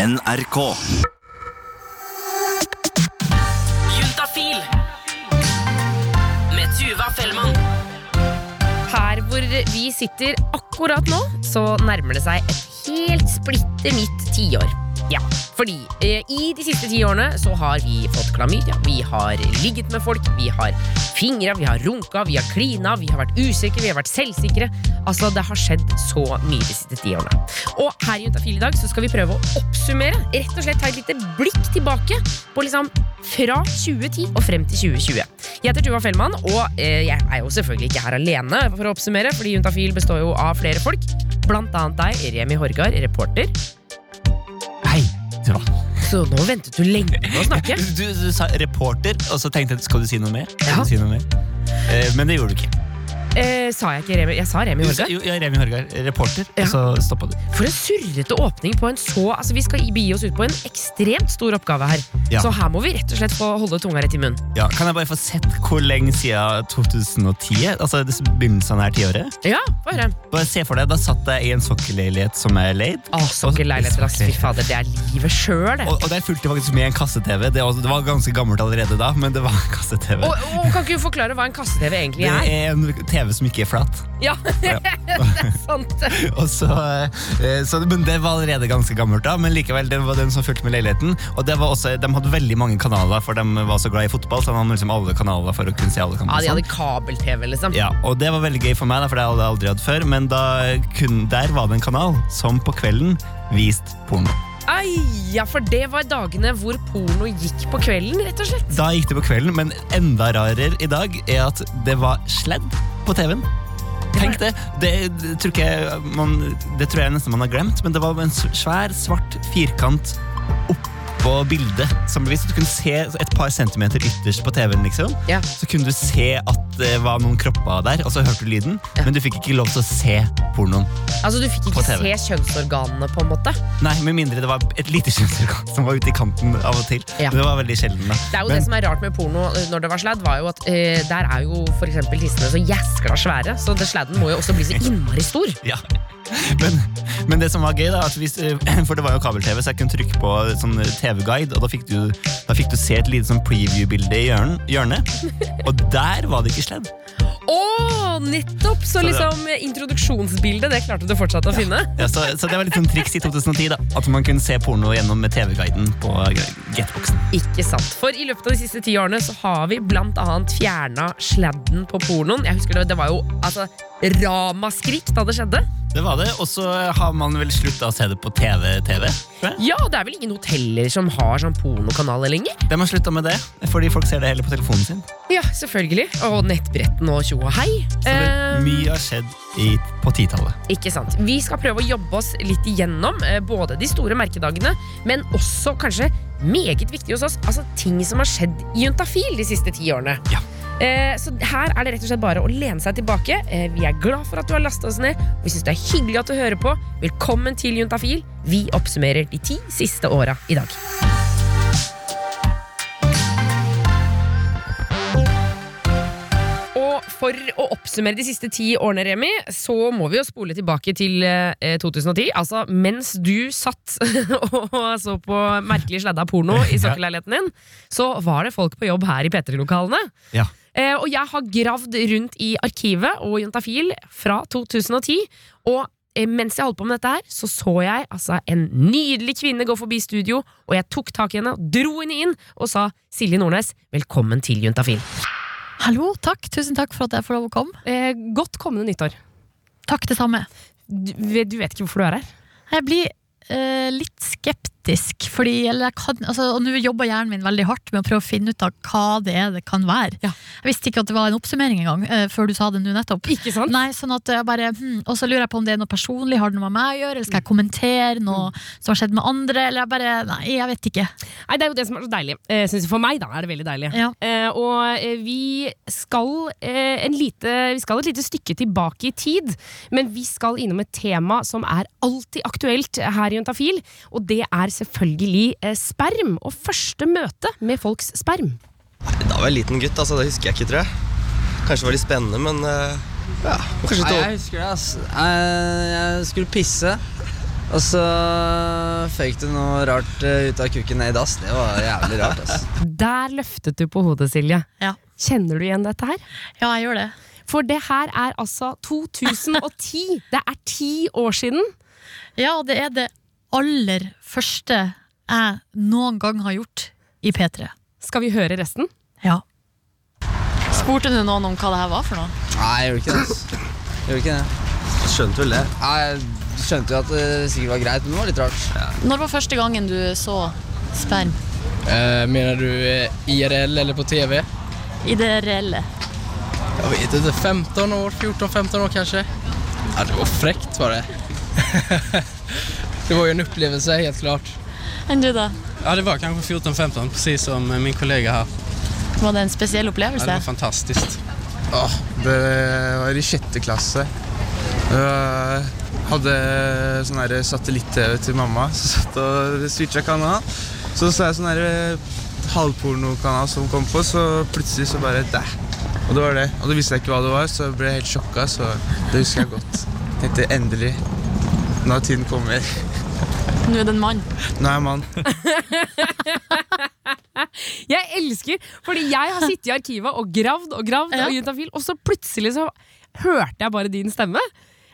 NRK. Juntafil med Tuva Fellmann. Her hvor vi sitter akkurat nå, så nærmer det seg et helt splitter nytt tiår. Ja, fordi eh, i de siste ti årene så har vi fått klamydia, vi har ligget med folk, vi har fingra, vi har runka, vi har klina, vi har vært usikre, vi har vært selvsikre. Altså, det har skjedd så mye de siste ti årene. Og her i Juntafil i dag så skal vi prøve å oppsummere, rett og slett ta et lite blikk tilbake på liksom fra 2010 og frem til 2020. Jeg heter Tuva Fellmann, og eh, jeg er jo selvfølgelig ikke her alene for å oppsummere, fordi Juntafil består jo av flere folk. Blant annet deg, Remi Horgard, reporter. Tuva. Så nå ventet du lenge med å snakke. Du, du sa reporter, og så tenkte jeg skal du si noe mer? Ja. si noe mer? Eh, men det gjorde du ikke. Eh, sa jeg ikke Remi? Jeg sa Remi Horgar. jo, ja, Remi Horgar, reporter, Ja. og så stoppa du. For en surrete åpning på en så Altså, vi skal begi oss ut på en ekstremt stor oppgave her. Ja. Så her må vi rett og slett få holde tunga rett i munnen. Ja, kan jeg bare få sett hvor lenge siden 2010? Altså det begynnelsen av dette tiåret? Ja, bare. Bare se for deg, Da satt jeg i en sokkelleilighet som er leid. Å, sokkelleiligheter, ass. Fy fader, det er livet sjøl, det. Og, og der fulgte faktisk med en kasse-TV. Det, det var ganske gammelt allerede da, men det var kasse-TV. Kan ikke du forklare hva en kasse-TV egentlig Det er? er en TV som ikke er flat. Ja, Ja. det er sant. Og så, eh, så, men det var allerede ganske gammelt, da men likevel, det var den som fulgte med leiligheten. Og det var også, De hadde veldig mange kanaler, for de var så glad i fotball. Så de hadde liksom alle kanaler for å kunne se alle kanaler. Ja. De hadde kabel-TV, liksom. Ja, og det var veldig gøy for meg, da, for det hadde jeg aldri hatt før. Men da kun, der var det en kanal som på kvelden viste porno. Ai, ja, for det var dagene hvor porno gikk på kvelden, rett og slett. Da gikk det på kvelden, men enda rarere i dag er at det var sledd på TV-en. Tenk det. Det, det, tror jeg man, det tror jeg nesten man har glemt, men det var en svær, svart firkant oppå bildet som hvis. Du kunne se et par centimeter ytterst på TV-en, liksom. Ja. Så kunne du se at det var noen kropper der, og så hørte du lyden, Ja. men du fikk ikke lov til å se pornoen. Altså, Du fikk På ikke TV. se kjønnsorganene, på en måte. Nei, Med mindre det var et lite kjønnsorgan som var ute i kanten av og til. Ja. Det var veldig sjelden. da. Det er jo Men- det som er rart med porno når det var sladd, var jo at uh, der er jo eksempel tissene så jæskla svære, så det sladden må jo også bli så innmari stor. Ja. Men, men det som var gøy, da at hvis, eh, for det var jo kabel-TV, så jeg kunne trykke på sånn TV-guide, og da fikk, du, da fikk du se et lite sånn preview-bilde i hjørnet, hjørnet. Og der var det ikke sledd. Å, nettopp! Så så liksom eh, introduksjonsbildet, det klarte du fortsatt å finne? Ja, så, så det var litt sånn triks i 2010, da. At man kunne se porno gjennom TV-guiden på Getboxen. Ikke sant. For i løpet av de siste ti årene så har vi blant annet fjerna sladden på pornoen. Jeg husker det, det var jo altså ramaskrik da det skjedde. Det var det, og så har man vel slutta å se det på TV-TV. Ja, det er vel ingen hoteller som har sånn pornokanaler lenger? De har slutta med det, fordi folk ser det heller på telefonen sin. Ja, selvfølgelig. Og nettbretten og tjo og hei. Så det, Eh, mye har skjedd i, på titallet. Ikke sant. Vi skal prøve å jobbe oss litt igjennom eh, både de store merkedagene, men også kanskje meget viktig hos oss, altså ting som har skjedd i Juntafil de siste ti årene. Ja. Eh, så her er det rett og slett bare å lene seg tilbake. Eh, vi er glad for at du har lasta oss ned, vi syns det er hyggelig at du hører på. Velkommen til Juntafil. Vi oppsummerer de ti siste åra i dag. For å oppsummere de siste ti årene, Remi, så må vi jo spole tilbake til eh, 2010. Altså mens du satt og så på merkelig sladda porno i sokkelleiligheten din, så var det folk på jobb her i P3-lokalene. Ja. Eh, og jeg har gravd rundt i arkivet og Juntafil fra 2010. Og eh, mens jeg holdt på med dette her, så så jeg altså en nydelig kvinne gå forbi studio, og jeg tok tak i henne, dro henne inn og sa Silje Nordnes, velkommen til Juntafil. Hallo, takk. Tusen takk for at jeg får lov å komme. Eh, godt kommende nyttår. Takk det samme. Du, du vet ikke hvorfor du er her? Jeg blir eh, litt skeptisk, fordi kan, altså, Og nå jobber hjernen min veldig hardt med å prøve å finne ut av hva det er det kan være. Ja. Jeg visste ikke at det var en oppsummering engang, uh, før du sa det nå nettopp. Ikke sant? Nei, sånn at jeg bare hmm, Og så lurer jeg på om det er noe personlig, har det noe med meg å gjøre, eller skal jeg kommentere noe som har skjedd med andre, eller jeg bare Nei, jeg vet ikke. Nei, Det er jo det som er så deilig. Uh, synes jeg For meg da er det veldig deilig. Ja. Uh, og vi skal, en lite, vi skal et lite stykke tilbake i tid, men vi skal innom et tema som er alltid aktuelt her i Juntafil, og det er selvfølgelig eh, sperm. Og første møte med folks sperm. Da var jeg liten gutt, altså. Det husker jeg ikke, tror jeg. Kanskje det var litt spennende, men eh, ja. Kanskje Nei, jeg husker det. altså. Jeg, jeg skulle pisse. Og så føyk det noe rart eh, ut av kukken ned i dass. Det var jævlig rart, altså. Der løftet du på hodet, Silje. Ja. Kjenner du igjen dette her? Ja, jeg gjør det. For det her er altså 2010. det er ti år siden. Ja, det er det aller første jeg noen gang har gjort i P3. Skal vi høre resten? Ja. Spurte du noen om hva det her var for noe? Nei, jeg gjorde ikke det. altså. Jeg gjorde ikke det. Skjønte vel det. Nei, jeg skjønte jo at det sikkert var greit, men det var litt rart. Når var første gangen du så sperm? Eh, mener du eh, IRL eller på TV? I det reelle? Jeg vet ikke. 15 år, 14-15 år kanskje? Ja, det var frekt, var det. det var ju en upplevelse helt klart. Enn du, da? Ja, det var kanske 14-15, precis som min kollega här. Var det en spesiell Ja, det var fantastiskt. Åh, det var i sjette klasse. Jeg hadde sånn satellitt-TV til mamma, så satt og switcha kanal. Så så jeg sånn her halvpornokanal som kom på, så plutselig så bare dæ. Og det var det. Og da visste jeg ikke hva det var, så jeg ble helt sjokka, så det husker jeg godt. Tenkte endelig, nå har tiden kommet. Nå er det en mann. Nå er jeg mann. Jeg elsker, fordi jeg har sittet i arkivet og gravd og gravd, Ja. og, og så plutselig så hørte jeg bare din stemme.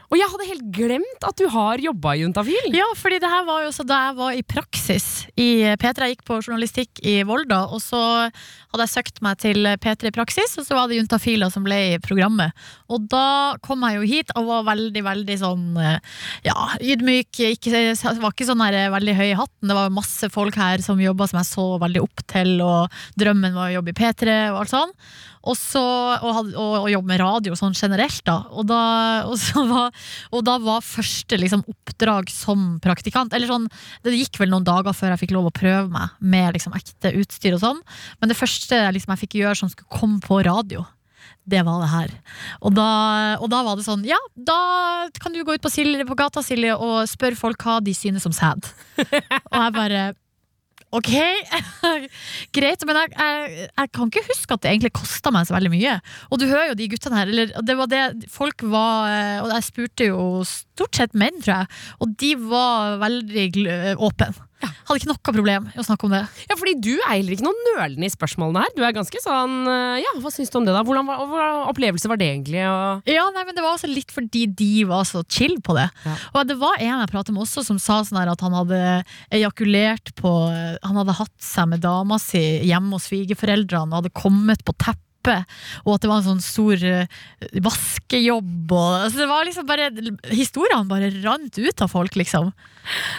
Og jeg hadde helt glemt at du har jobba i Juntafil. Ja, fordi det her var jo også da jeg var i praksis i P3. Jeg gikk på journalistikk i Volda, og så hadde jeg søkt meg til P3 i praksis, og så var det Juntafila som ble i programmet. Og da kom jeg jo hit og var veldig, veldig sånn eh, ja, ydmyk. Ikke, var ikke sånn her veldig høy i hatten. Det var masse folk her som jobba som jeg så veldig opp til, og drømmen var å jobbe i P3 og alt sånn. Og, så, og, had- og, og jobbe med radio sånn generelt, da. Og da, var, og da var første liksom, oppdrag som praktikant Eller sånn, Det gikk vel noen dager før jeg fikk lov å prøve meg med liksom, ekte utstyr og sånn. Men det første liksom, jeg fikk gjøre som skulle komme på radio, det var det her. Og da, og da var det sånn Ja, da kan du gå ut på, Silje, på gata, Silje, og spørre folk hva de synes om sæd. og jeg bare Ok, greit, men jeg, jeg, jeg kan ikke huske at det egentlig kosta meg så veldig mye. Og du hører jo de guttene her, eller det var det Folk var eh, Og jeg spurte jo stort sett menn, tror jeg, og de var veldig gl- åpne. Hadde ikke noe problem i å snakke om det. Ja, fordi du er heller ikke noe nølende i spørsmålene her. Du er ganske sånn eh, Ja, hva syns du om det, da? Hvordan, var- hvordan opplevelse var det egentlig? Og Ja, nei, men Det var også litt fordi de var så chill på det. Ja. Og det var en jeg pratet med også som sa sånn her at han hadde ejakulert på Han hadde hatt seg med dama si hjemme hos svigerforeldrene og hadde kommet på teppet. Og at det var en sånn stor eh, vaskejobb. Og, altså det var liksom bare Historiene bare rant ut av folk, liksom.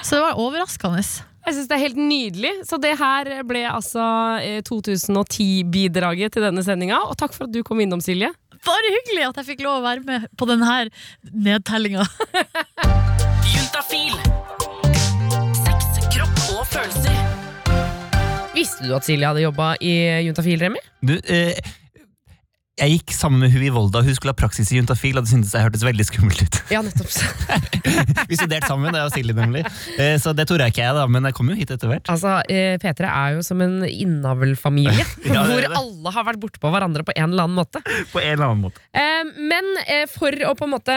Så det var overraskende. jeg syns det er helt nydelig. Så det her ble altså eh, 2010-bidraget til denne sendinga. Og takk for at du kom innom, Silje. Bare hyggelig at jeg fikk lov å være med på denne nedtellinga. Juntafil. Sex, kropp og følelser. Visste du at Silje hadde jobba i Juntafil, Remi? Du, eh, jeg gikk sammen med hun i Volda, hun skulle ha praksis i juntafil, og det syntes jeg hørtes veldig skummelt ut. Ja, nettopp. Vi studerte sammen, det og Silje nemlig. Eh, så det torde jeg ikke jeg, da, men jeg kom jo hit etter hvert. Altså, eh, P3 er jo som en innavlfamilie, Ja, hvor alle har vært bortpå hverandre på en eller annen måte. På en eller annen måte. Eh, men for å på en måte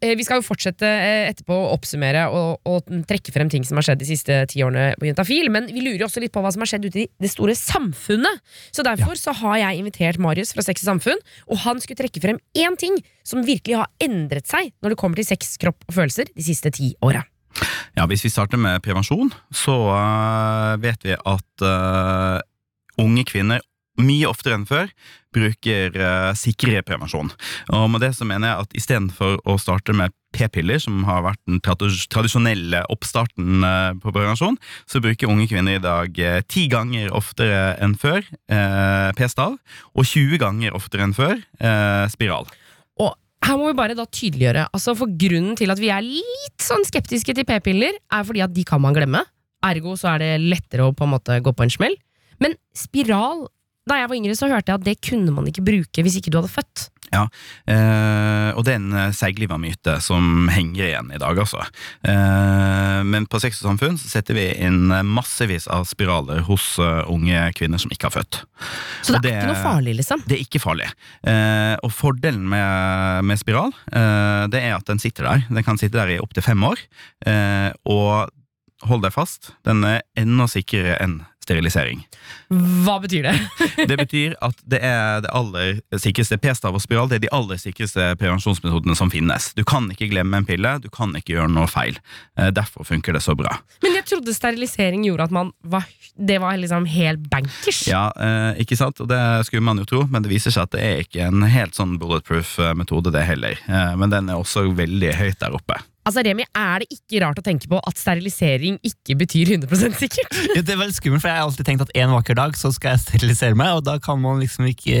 Vi skal jo fortsette etterpå å oppsummere og, og trekke frem ting som har skjedd de siste ti årene på Juntafil, men vi lurer også litt på hva som har skjedd ute i det store samfunnet. Så derfor så har jeg invitert Marius fra Sex og Samfunn, og han skulle trekke frem én ting som virkelig har endret seg når det kommer til sex, kropp og følelser de siste ti åra. Ja, Hvis vi starter med prevensjon, så uh, vet vi at uh, unge kvinner mye oftere enn før bruker uh, sikre prevensjon. Og med det så mener jeg at istedenfor å starte med p-piller, som har vært den tradisjonelle oppstarten uh, på prevensjon, så bruker unge kvinner i dag øh, ti ganger oftere enn før p-stav, og 20 ganger oftere enn før spiral. Og her må vi bare da tydeliggjøre altså For grunnen til at vi er litt sånn skeptiske til p-piller, er fordi at de kan man glemme. Ergo så er det lettere å på en måte gå på en smell. Men spiral Da jeg var yngre, så hørte jeg at det kunne man ikke bruke hvis ikke du hadde født. Ja, eh, og det er en eh, seigliva-myte som henger igjen i dag, altså. Eh, men på Sex og Samfunn så setter vi inn massevis av spiraler hos eh, unge kvinner som ikke har født. Så det det er ikke noe farlig, liksom? Det er ikke farlig. Eh, og fordelen med, med spiral, eh, det er at den sitter der. Den kan sitte der i opptil fem år. Eh, og hold deg fast, den er enda sikrere enn sterilisering. Hva betyr det? Det betyr at det er det aller sikreste p-stav og spiral Det er de aller sikreste prevensjonsmetodene som finnes. Du kan ikke glemme en pille, du kan ikke gjøre noe feil. Eh, Derfor funker det så bra. Men jeg trodde sterilisering gjorde at man var, det var liksom helt bankers. Ja, eh, ikke sant? Og det skulle man jo tro, men det viser seg at det er ikke en helt sånn bulletproof eh, metode, det heller. Men den er også veldig høyt der oppe. Altså, Remi, Er det ikke rart å tenke på at sterilisering ikke betyr 100 sikkert? Ja, det er veldig skummelt, for jeg har alltid tenkt at en vakker dag så skal jeg sterilisere meg, og da kan man liksom ikke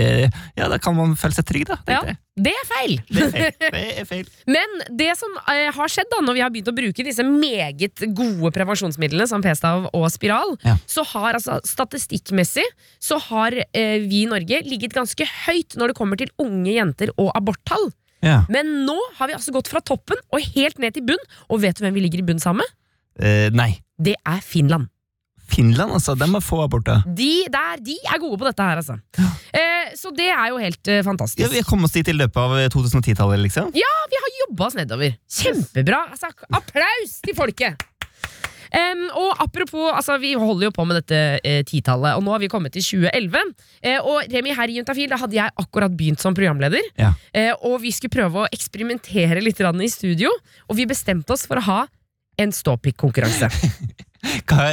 Ja, da kan man føle seg trygg, da. Ja, tenkte jeg. det er feil. Det er feil. Det er feil. Men det som eh, har skjedd da, når vi har begynt å bruke disse meget gode prevensjonsmidlene som p-stav og spiral, Ja. så har altså statistikkmessig så har eh, vi i Norge ligget ganske høyt når det kommer til unge jenter og aborttall. Ja. Men nå har vi altså gått fra toppen og helt ned til bunn, og vet du hvem vi ligger i bunn sammen med? Eh, nei. Det er Finland. Finland, altså. De er få aborter. De, der, de er gode på dette her, altså. Eh, så det er jo helt eh, fantastisk. Ja, vi har kommet oss dit i løpet av 2010-tallet, liksom. Ja, vi har jobba oss nedover. Kjempebra. Altså, applaus til folket! Em, og apropos, altså Vi holder jo på med dette eh, titallet, og nå har vi kommet til 2011. Eh, og Remi, her i Juntafil da hadde jeg akkurat begynt som programleder. Ja. Eh, og vi skulle prøve å eksperimentere litt i studio, og vi bestemte oss for å ha en ståpikk-konkurranse. Hva,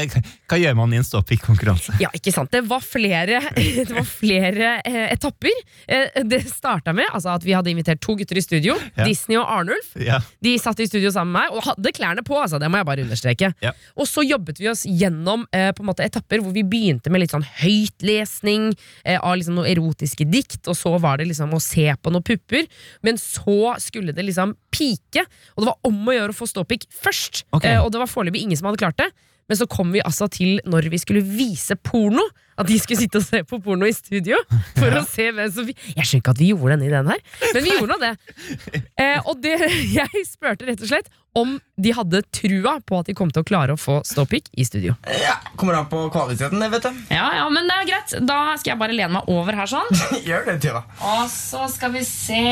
hva gjør man i en ståpikk-konkurranse? Ja, ikke sant? Det var flere, det var flere eh, etapper. Eh, det starta med altså, at vi hadde invitert to gutter i studio. Ja. Disney og Arnulf. Ja. De satt i studio sammen med meg og hadde klærne på. Altså, det må jeg bare understreke Ja. Og så jobbet vi oss gjennom eh, på en måte etapper hvor vi begynte med litt sånn høytlesning eh, av liksom noen erotiske dikt, og så var det liksom å se på noen pupper. Men så skulle det liksom pike, og det var om å gjøre å få ståpikk først. Okay. Eh, og det var foreløpig ingen som hadde klart det. Men så kom vi altså til når vi skulle vise porno. At de skulle sitte og se på porno i studio. For å se hvem som Jeg skjønner ikke at vi gjorde denne ideen her, men vi gjorde nå det. Eh, og det, jeg spurte rett og slett om de hadde trua på at de kom til å klare å få ståpikk i studio. Ja, Kommer an på kvaliteten, det, vet du. Ja, ja, men det er greit. Da skal jeg bare lene meg over her sånn. Gjør det, Tyra. Og så skal vi se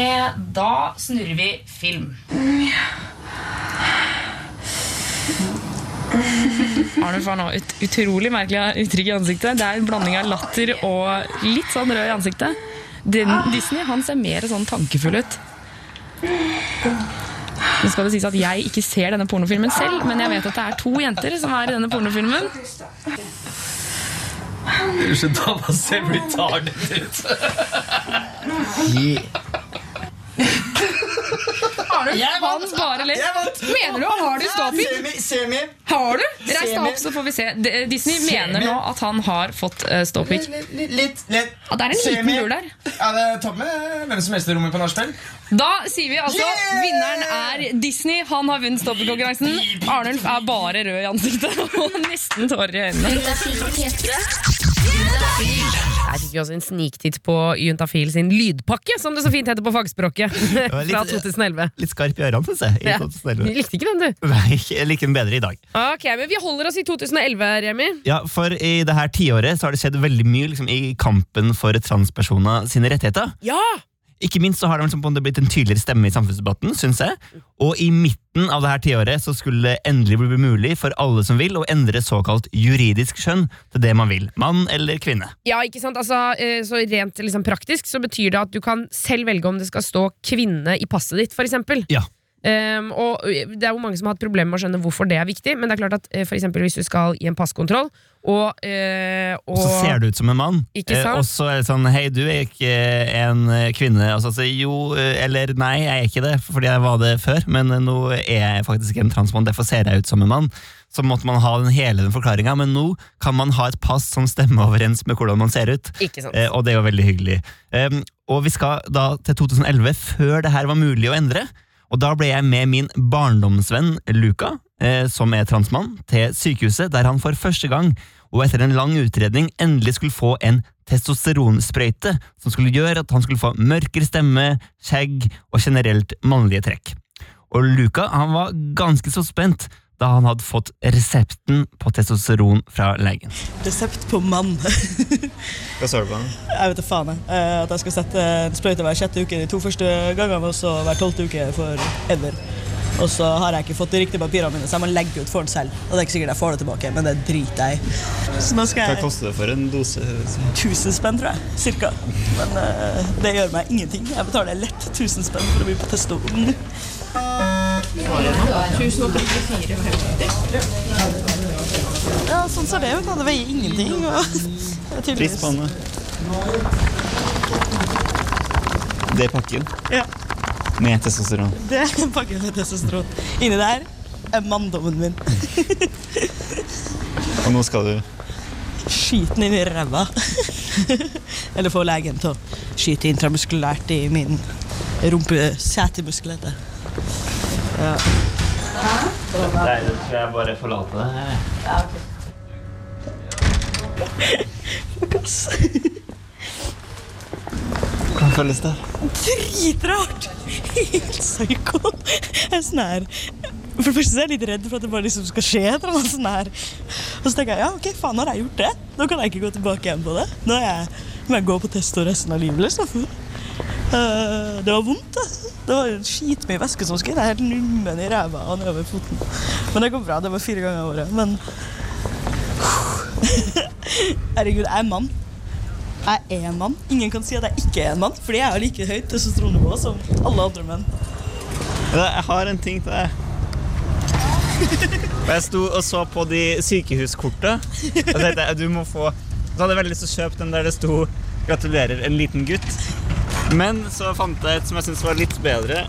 Da snurrer vi film. Arnulf har nå et utrolig merkelig uttrykk i ansiktet. Det er en blanding av latter og litt sånn rød i ansiktet. Den, Disney han ser mer sånn tankefull ut. Nå skal det sies at jeg ikke ser denne pornofilmen selv, men jeg vet at det er to jenter som er i denne pornofilmen. Unnskyld, dama ser den ut. Arnulf, han bare litt. Jeg vant! Mener du? Har du ståpikk? Semi, semi. Har du? Reis deg opp, så får vi se. Disney Semi. mener nå at han har fått uh, ståpikk. Litt, litt, litt. Ja, det er en liten lur der. Ja, det er topp med hvem som helst i rommet på nachspiel. Da sier vi altså Yeah! vinneren er Disney. Han har vunnet ståpikkonkurransen. Arnulf er bare rød i ansiktet og nesten tårer i øynene. Her fikk vi også en sniktitt på Juntafil sin lydpakke, som det så fint heter på fagspråket. litt- Fra 2011. Litt skarp i ørene, syns jeg. i Ja. 2011. Du likte ikke den, du? Nei, jeg liker den bedre i dag. Ok, men Vi holder oss i 2011, Remi. Ja, for i det her tiåret så har det skjedd veldig mye liksom, i kampen for transpersoner sine rettigheter. Ja! Ikke minst så har det liksom blitt en tydeligere stemme i samfunnsdebatten, synes jeg. Og i midten av det her tiåret så skulle det endelig bli mulig for alle som vil, å endre såkalt juridisk skjønn til det man vil. Mann eller kvinne. Ja, ikke sant? Altså, eh, så Rent liksom, praktisk så betyr det at du kan selv velge om det skal stå kvinne i passet ditt, f.eks. Ja. Um, og det er jo mange som har hatt problemer med å skjønne hvorfor det er viktig, men det er klart at eh, for eksempel hvis du skal i en passkontroll, og, eh, og Og så ser du ut som en mann. Ikke? Eh, og så er det sånn Hei, du er ikke en eh, kvinne. Og så sier jo, eh, eller nei, jeg er ikke det, fordi jeg var det før. Men eh, nå er jeg faktisk en transmann, derfor ser jeg ut som en mann. Så måtte man ha den hele den forklaringa, men nå kan man ha et pass som stemmer overens med hvordan man ser ut. Ikke? Eh, og det er jo veldig hyggelig. Um, og vi skal da til 2011, før det her var mulig å endre. Og da ble jeg med min barndomsvenn Luca, som er transmann, til sykehuset, der han for første gang, og etter en lang utredning, endelig skulle få en testosteronsprøyte som skulle gjøre at han skulle få mørkere stemme, skjegg og generelt mannlige trekk. Og Luca han var ganske så spent da han hadde fått resepten på testosteron fra legen. Resept på mann. Hva sa du på den? Jeg vet da faen. jeg. Eh, At jeg skal sette en sprøyte hver sjette uke de to første gangene, og så hver tolvte uke for ever. Og så har jeg ikke fått de riktige papirene mine, så jeg må legge ut for den selv. Og det er ikke sikkert jeg får det tilbake, men det driter jeg i. Jeg koster det for en dose? 1000 spenn, tror jeg. Cirka. Men uh, det gjør meg ingenting. Jeg betaler lett 1000 spenn for å bli på testo. Ja, sånn ser det ut. da. Det veier ingenting. Og det er. Det er pakken Ja, med testosteron. det er pakken med testosteron. Inni der er manndommen min. Og nå skal du Skyte den inn i ræva. Eller få legen til å skyte intramuskulært i min rumpesetemuskel. heter det. Ja. Nei, det tror jeg bare forlater det. Fuck, ass. Hvordan føles det? Dritrart! Helt psyko. Jeg er sånn her For det første er jeg litt redd for at det bare liksom skal skje et eller annet sånn her. Og så tenker jeg ja, ok, faen, nå har jeg gjort det. Nå kan jeg ikke gå tilbake igjen på det. Nå er jeg, må jeg gå på testo resten av livet, liksom. Eh, det var vondt, det. Det var skitmye væske som skulle. Er helt nummen i ræva og nedover foten. Men det går bra. Det var fire ganger i året. Men Herregud, jeg er mann. Jeg er en mann. Ingen kan si at jeg ikke er en mann, fordi jeg har like høyt testosteronnivå som alle andre menn. Jeg har en ting til deg. Jeg sto og så på de sykehuskortene. du må få Så hadde veldig lyst til å kjøpe den der det sto 'Gratulerer, en liten gutt'. Men så fant jeg et som jeg syntes var litt bedre.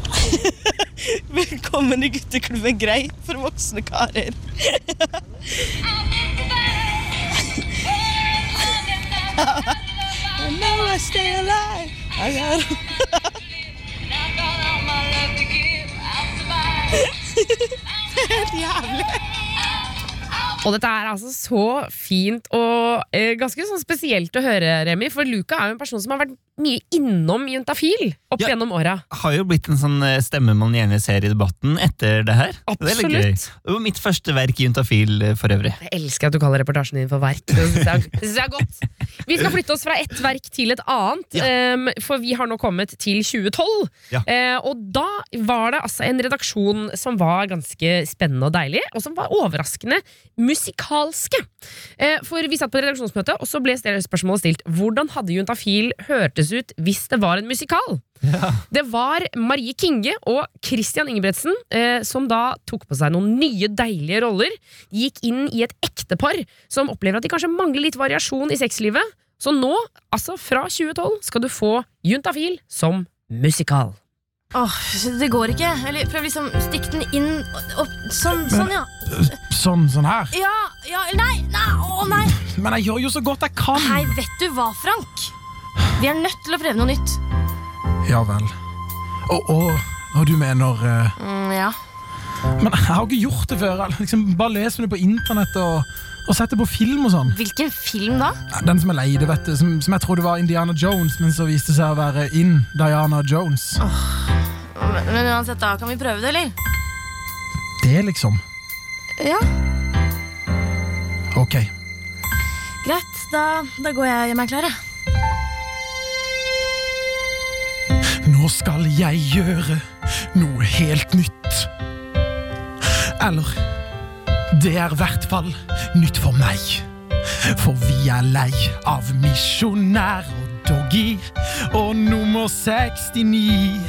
Velkommen i gutteklubben Grei for voksne karer. I know I Helt jævlig. Og dette er altså så fint og eh, ganske sånn spesielt å høre, Remi. For Luca er jo en person som har vært mye innom Juntafil opp Ja. gjennom åra. Har jo blitt en sånn eh, stemme man gjerne ser i debatten etter det her. Det er. Absolutt. Det var mitt første verk i Juntafil eh, for øvrig. Jeg elsker at du kaller reportasjen din for verk. Det synes jeg, er godt. Vi skal flytte oss fra ett verk til et annet, em, for vi har nå kommet til 2012. Ja. Uh, og da var det altså en redaksjon som var ganske spennende og deilig, og som var overraskende musikalske. Eh, for vi satt på et redaksjonsmøte, og så ble spørsmålet stilt hvordan hadde Juntafil hørtes ut hvis det var en musikal? Det var Marie Kinge og Christian Ingebretsen eh, som da tok på seg noen nye, deilige roller. De gikk inn i et ektepar som opplever at de kanskje mangler litt variasjon i sexlivet. Så nå, altså fra 2012, skal du få Juntafil som musikal. Åh, det går ikke. Eller prøv liksom stikk den inn opp, sånn, Sånn, sånn, ja. Sånn, sånn her. Ja, ja, nei, nei, å nei. Men jeg gjør jo så godt jeg kan. Nei, vet du hva, Frank? Vi er nødt til å prøve noe nytt. Ja vel. Og, og, og du mener uh... Mm, ja. Men jeg har ikke gjort det før. Liksom, bare leser det på internett og, og sette på film og sånn. Hvilken film da? Den som jeg leide, vet du. Som, som jeg trodde var Indiana Jones, men så viste det seg å være In Diana Jones. Men, men uansett, da kan vi prøve det, eller? Det, liksom. Ja. Ok. Greit, da, da går jeg og gjør meg klar, jeg. Nå skal jeg gjøre noe helt nytt. Eller Det er i hvert fall nytt for meg. For vi er lei av misjonær og doggy og nummer 69.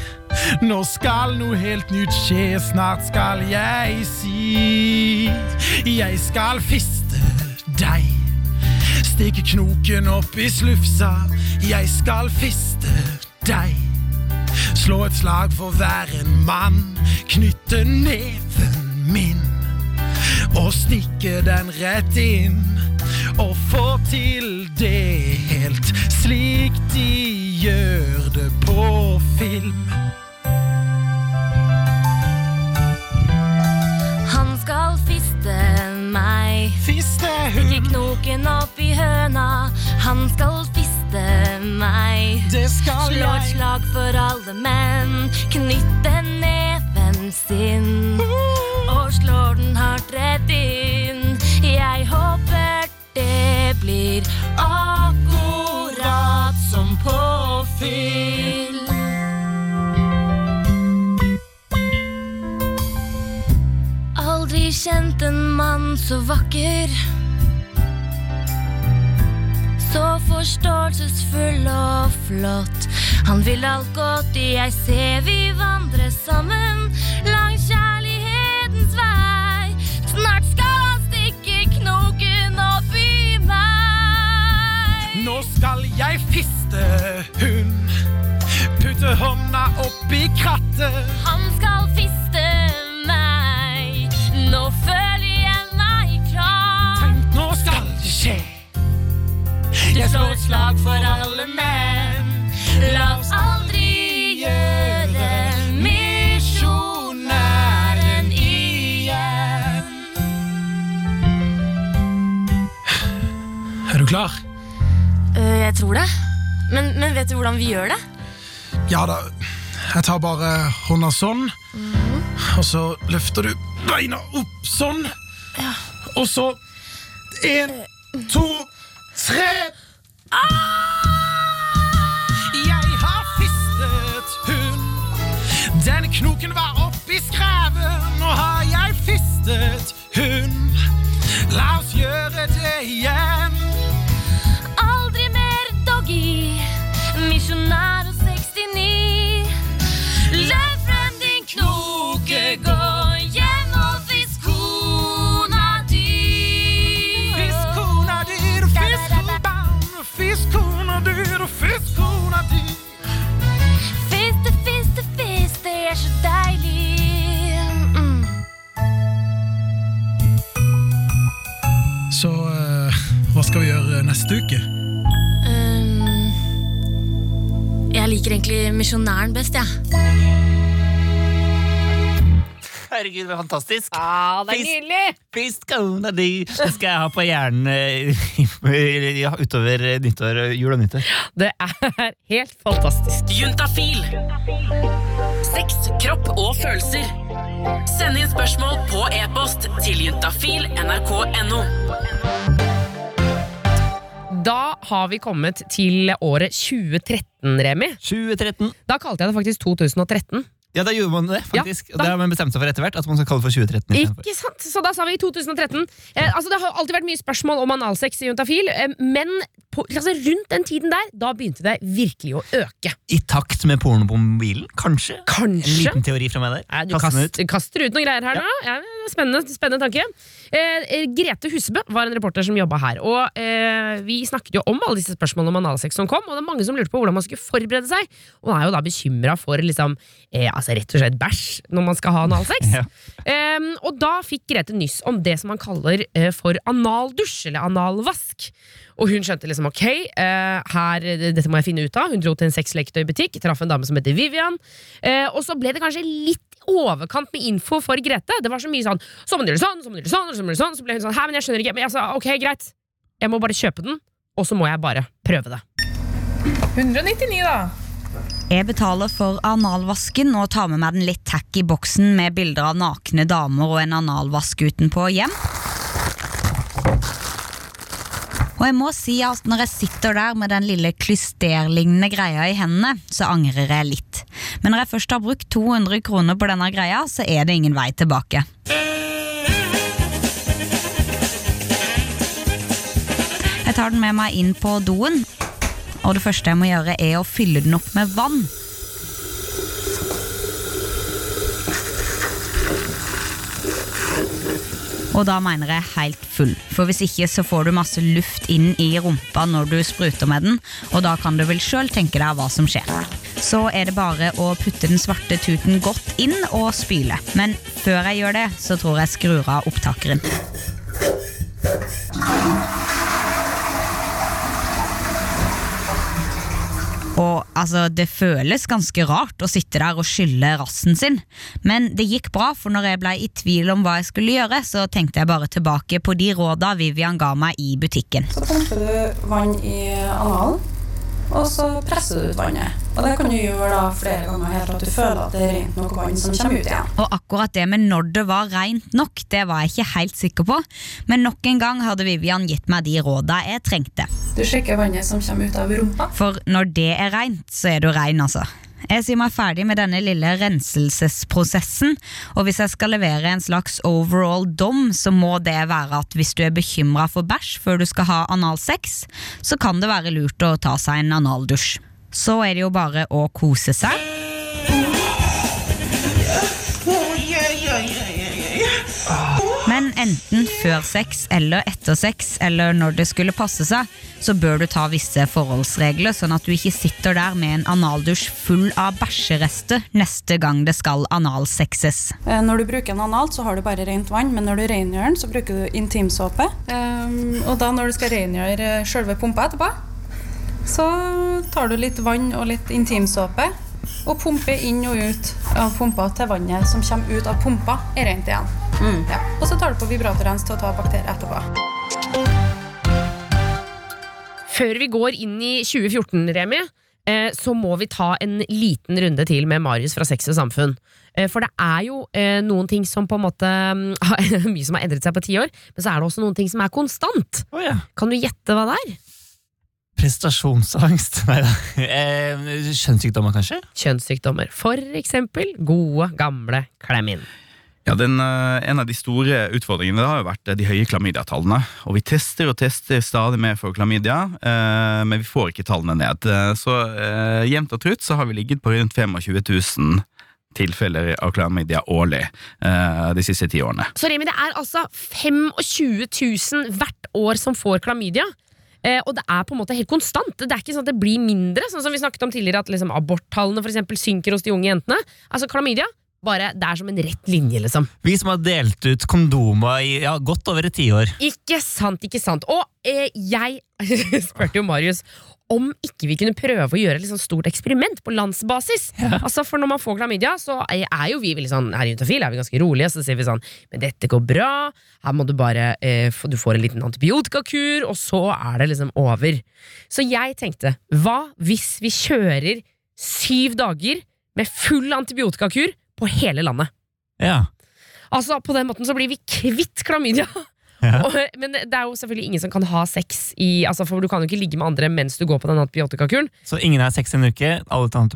Nå skal noe helt nytt skje, snart skal jeg si Jeg skal fiste deg. Stikke knoken opp i slufsa. Jeg skal fiste deg. Slå et slag for hver en mann. Knytte neven min og stikke den rett inn. Og få til det helt slik de gjør det på film. Han skal fiste meg. Fiste hun. Ikke knoken opp i høna. Han skal fiste meg. Det skal Slå jeg. et slag for alle menn. Knytte neven sin. Uh slår den hardt rett inn. Jeg håper det blir akkurat som påfyll. Aldri kjent en mann så vakker. Så forståelsesfull og flott. Han vil alt godt, jeg ser vi vandrer sammen Nå skal jeg fiste hund. Putte hånda oppi krattet. Han skal fiste meg. Nå føler jeg meg klar. Nå skal det skje. Du slår et slag for alle menn. La oss aldri gjøre misjonæren igjen. Er du klar? Jeg tror det. Men, men vet du hvordan vi gjør det? Ja da. Jeg tar bare hånda sånn. Og så løfter du beina opp sånn. Ja. Og så En, to, tre. Jeg har fistet hund. Den knoken var oppi skreven. Nå har jeg fistet hund. La oss gjøre det igjen. Neste uke? Um, jeg liker egentlig misjonæren best, jeg. Herregud, det er fantastisk. Ja, det er nydelig! Please, kona. Det skal jeg ha på hjernen eh, ja, utover nyttår, jul og nyttår. Det er helt fantastisk. Juntafil. Sex, kropp og følelser. Send inn spørsmål på e-post til juntafil nrk.no. Da har vi kommet til året 2013, Remi. 2013. Da kalte jeg det faktisk 2013. Ja, da gjorde man det, faktisk. Ja, da, det har man bestemt seg for etter hvert, at man skal kalle det for 2013. Ikke sant? Så da sa vi 2013. Eh, altså Det har alltid vært mye spørsmål om analsex i Juntafil, eh, men på, altså, rundt den tiden der, da begynte det virkelig å øke. I takt med porno på mobilen, kanskje? Kanskje. En liten teori fra meg der. Nei, du kaster kast, kaster ut noen greier her nå. Ja, spennende, spennende tanke. Eh, eh, Grete Husebø var en reporter som jobba her. Og eh, Vi snakket jo om alle disse spørsmålene om analsex som kom, og det er mange som lurte på hvordan man skulle forberede seg. Og er jo da bekymra for liksom, eh, altså rett og slett bæsj når man skal ha analsex. Ja. Og da fikk Grete nyss om det som man kaller eh, for analdusj, eller analvask. Og hun skjønte liksom ok, eh, her, dette må jeg finne ut av. Hun dro til en sexleketøybutikk, traff en dame som heter Vivian. Eh, og så ble det kanskje litt i overkant med info for Grete. Det var så mye sånn Så må du gjøre sånn, så må du gjøre sånn, så må du gjøre sånn. Så ble hun sånn Hæ, men jeg skjønner ikke. Men jeg sa ok, greit. Jeg må bare kjøpe den, og så må jeg bare prøve det. 199, da. Jeg betaler for analvasken og tar med meg den litt tacky boksen med bilder av nakne damer og en analvask utenpå hjem. Og jeg må si at når jeg sitter der med den lille klysterlignende greia i hendene, så angrer jeg litt. Men når jeg først har brukt 200 kroner på denne greia, så er det ingen vei tilbake. Jeg tar den med meg inn på doen, og det første jeg må gjøre er å fylle den opp med vann. Og da mener jeg helt full, for hvis ikke så får du masse luft inn i rumpa når du spruter med den, og da kan du vel sjøl tenke deg hva som skjer. Så er det bare å putte den svarte tuten godt inn og spyle. Men før jeg gjør det, så tror jeg skrur av opptakeren. Og Altså, Det føles ganske rart å sitte der og skylle rassen sin, men det gikk bra, for når jeg ble i tvil om hva jeg skulle gjøre, så tenkte jeg bare tilbake på de råda Vivian ga meg i butikken. Så pumper du vann i analen, og så presser du ut vannet. Og det kan du gjøre da flere ganger helt til at du føler at det er rent nok vann som kommer ut igjen. Og akkurat det med når det var rent nok, det var jeg ikke helt sikker på, men nok en gang hadde Vivian gitt meg de råda jeg trengte. Du sjekker vannet som kommer ut av rumpa. For når det er rent, så er du rein, altså. Jeg sier meg ferdig med denne lille renselsesprosessen, og hvis jeg skal levere en slags overall dom, så må det være at hvis du er bekymra for bæsj før du skal ha analsex, så kan det være lurt å ta seg en analdusj. Så er det jo bare å kose seg. Enten før sex eller etter sex, eller når det skulle passe seg, så bør du ta visse forholdsregler, sånn at du ikke sitter der med en analdusj full av bæsjerester neste gang det skal analsexes. Eh, Når du bruker en analt, så har du bare rent vann, men når du rengjør den, så bruker du intimsåpe. Um, og da når du skal rengjøre sjølve selve pumpa etterpå, så tar du litt vann og litt intimsåpe og pumper inn og ut av pumpa til vannet som kommer ut av pumpa, er rent igjen. Ja. Og så tar du på vibratorrens til å ta bakterier etterpå. Før vi går inn i 2014, Remi, eh, så må vi ta en liten runde til med Marius fra Sex og Samfunn. Eh, For det er jo eh, noen ting som på en måte mm, Mye som har endret seg på ti år, men så er det også noen ting som er konstant. Kan du gjette hva det er? Prestasjonsangst? Nei da. Eh, Kjønnssykdommer, kanskje? Kjønnssykdommer. For eksempel gode, gamle klem inn. Ja, den, eh, En av de store utfordringene har jo vært eh, de høye klamydiatallene. Og Vi tester og tester stadig mer for klamydia, eh, men vi får ikke tallene ned. Så eh, jevnt og trutt så har vi ligget på rundt 25 000 tilfeller av klamydia årlig eh, de siste ti årene. Så Remi, det er altså 25 000 hvert år som får klamydia. Eh, og det er på en måte helt konstant. Det er ikke sånn at det blir mindre. Sånn som vi snakket om tidligere At liksom aborttallene for eksempel synker hos de unge jentene. Altså klamydia, bare, det er som en rett linje, liksom. Vi som har delt ut kondomer i ja, godt over et tiår. Ikke sant, ikke sant. Og eh, jeg spurte jo Marius om ikke vi kunne prøve å gjøre et sånn stort eksperiment på landsbasis. Altså For når man får klamydia, så er jo vi veldig sånn her i Utafil er vi ganske rolige. Så sier vi sånn Men dette går bra. Her må du bare eh, få, Du får en liten antibiotikakur, og så er det liksom over. Så jeg tenkte, hva hvis vi kjører syv dager med full antibiotikakur på hele landet? Ja. Altså På den måten så blir vi kvitt klamydia. Ja. Og, men det er jo selvfølgelig ingen som kan ha sex i altså For du kan jo ikke ligge med andre mens du går på den antibiotikakuren. Så ingen har sex i en uke, alle tar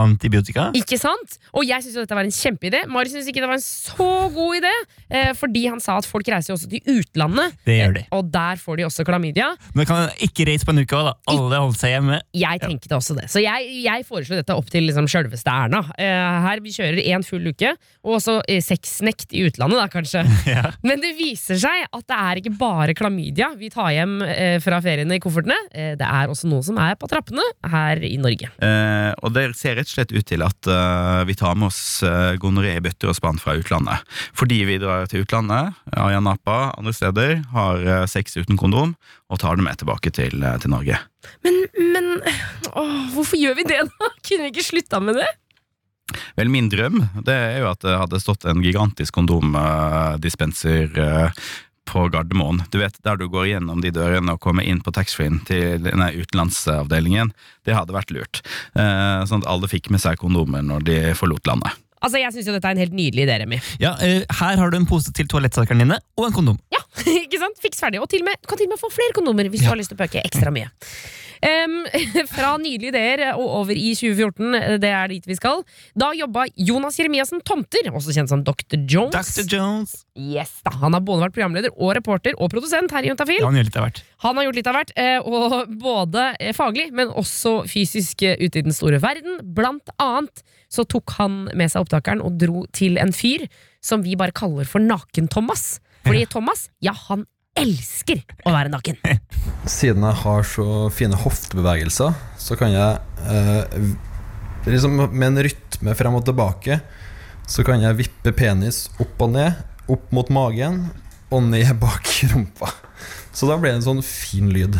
antibiotika-. Ikke sant? Og jeg syns dette var en kjempeidé. Mari syns ikke det var en så god idé, eh, fordi han sa at folk reiser jo også til utlandet, Det gjør de. og der får de også klamydia. Men kan ikke reise på en uke òg, da. Alle holdt seg hjemme. Jeg tenkte også det. Så jeg, jeg foreslo dette opp til liksom sjølveste Erna. Eh, her Vi kjører én full uke, og også eh, sexnekt i utlandet, da, kanskje. Men det viser seg at det er ikke bare klamydia vi tar hjem eh, fra feriene i koffertene. Eh, det er også noe som er på trappene her i Norge. Eh, og det ser rett og slett ut til at eh, vi tar med oss uh, gonoré i bøtter og spann fra utlandet. Fordi vi drar til utlandet, Aya Napa, andre steder, har eh, sex uten kondom, og tar det med tilbake til, eh, til Norge. Men, men åh, hvorfor gjør vi det, da? Kunne vi ikke slutta med det? Vel, min drøm det er jo at det hadde stått en gigantisk kondomdispenser uh, på Gardermoen. Du vet, Der du går gjennom de dørene og kommer inn på taxfree-en til denne utenlandsavdelingen. Det hadde vært lurt. Eh, sånn at alle fikk med seg kondomer når de forlot landet. Altså, Jeg syns dette er en helt nydelig idé, Remi. Ja, uh, Her har du en pose til toalettsakene dine og en kondom. Ja, ikke sant? Fiks ferdig. Og til med, du kan til og med få flere kondomer hvis du har lyst til å pøke ekstra mye. Em, fra nydelige ideer og over i 2014, det er dit vi skal. Da jobba Jonas Jeremiassen Tomter, også kjent som Dr. Jones. Dr. Jones. Yes, da. Han har både vært programleder og reporter og produsent her i Juntafil. Ja, han gjør litt av hvert. Han har gjort litt av hvert, eh, og både eh, faglig, men også fysisk eh, ute i den store verden. Blant annet så tok han med seg opptakeren og dro til en fyr som vi bare kaller for Naken-Thomas. Fordi Thomas, ja, han elsker å være naken. Siden jeg har så fine hoftebevegelser, så kan jeg eh, liksom med en rytme frem og tilbake så kan jeg vippe penis opp og ned, opp mot magen og ned bak rumpa. Så da blir det en sånn fin lyd.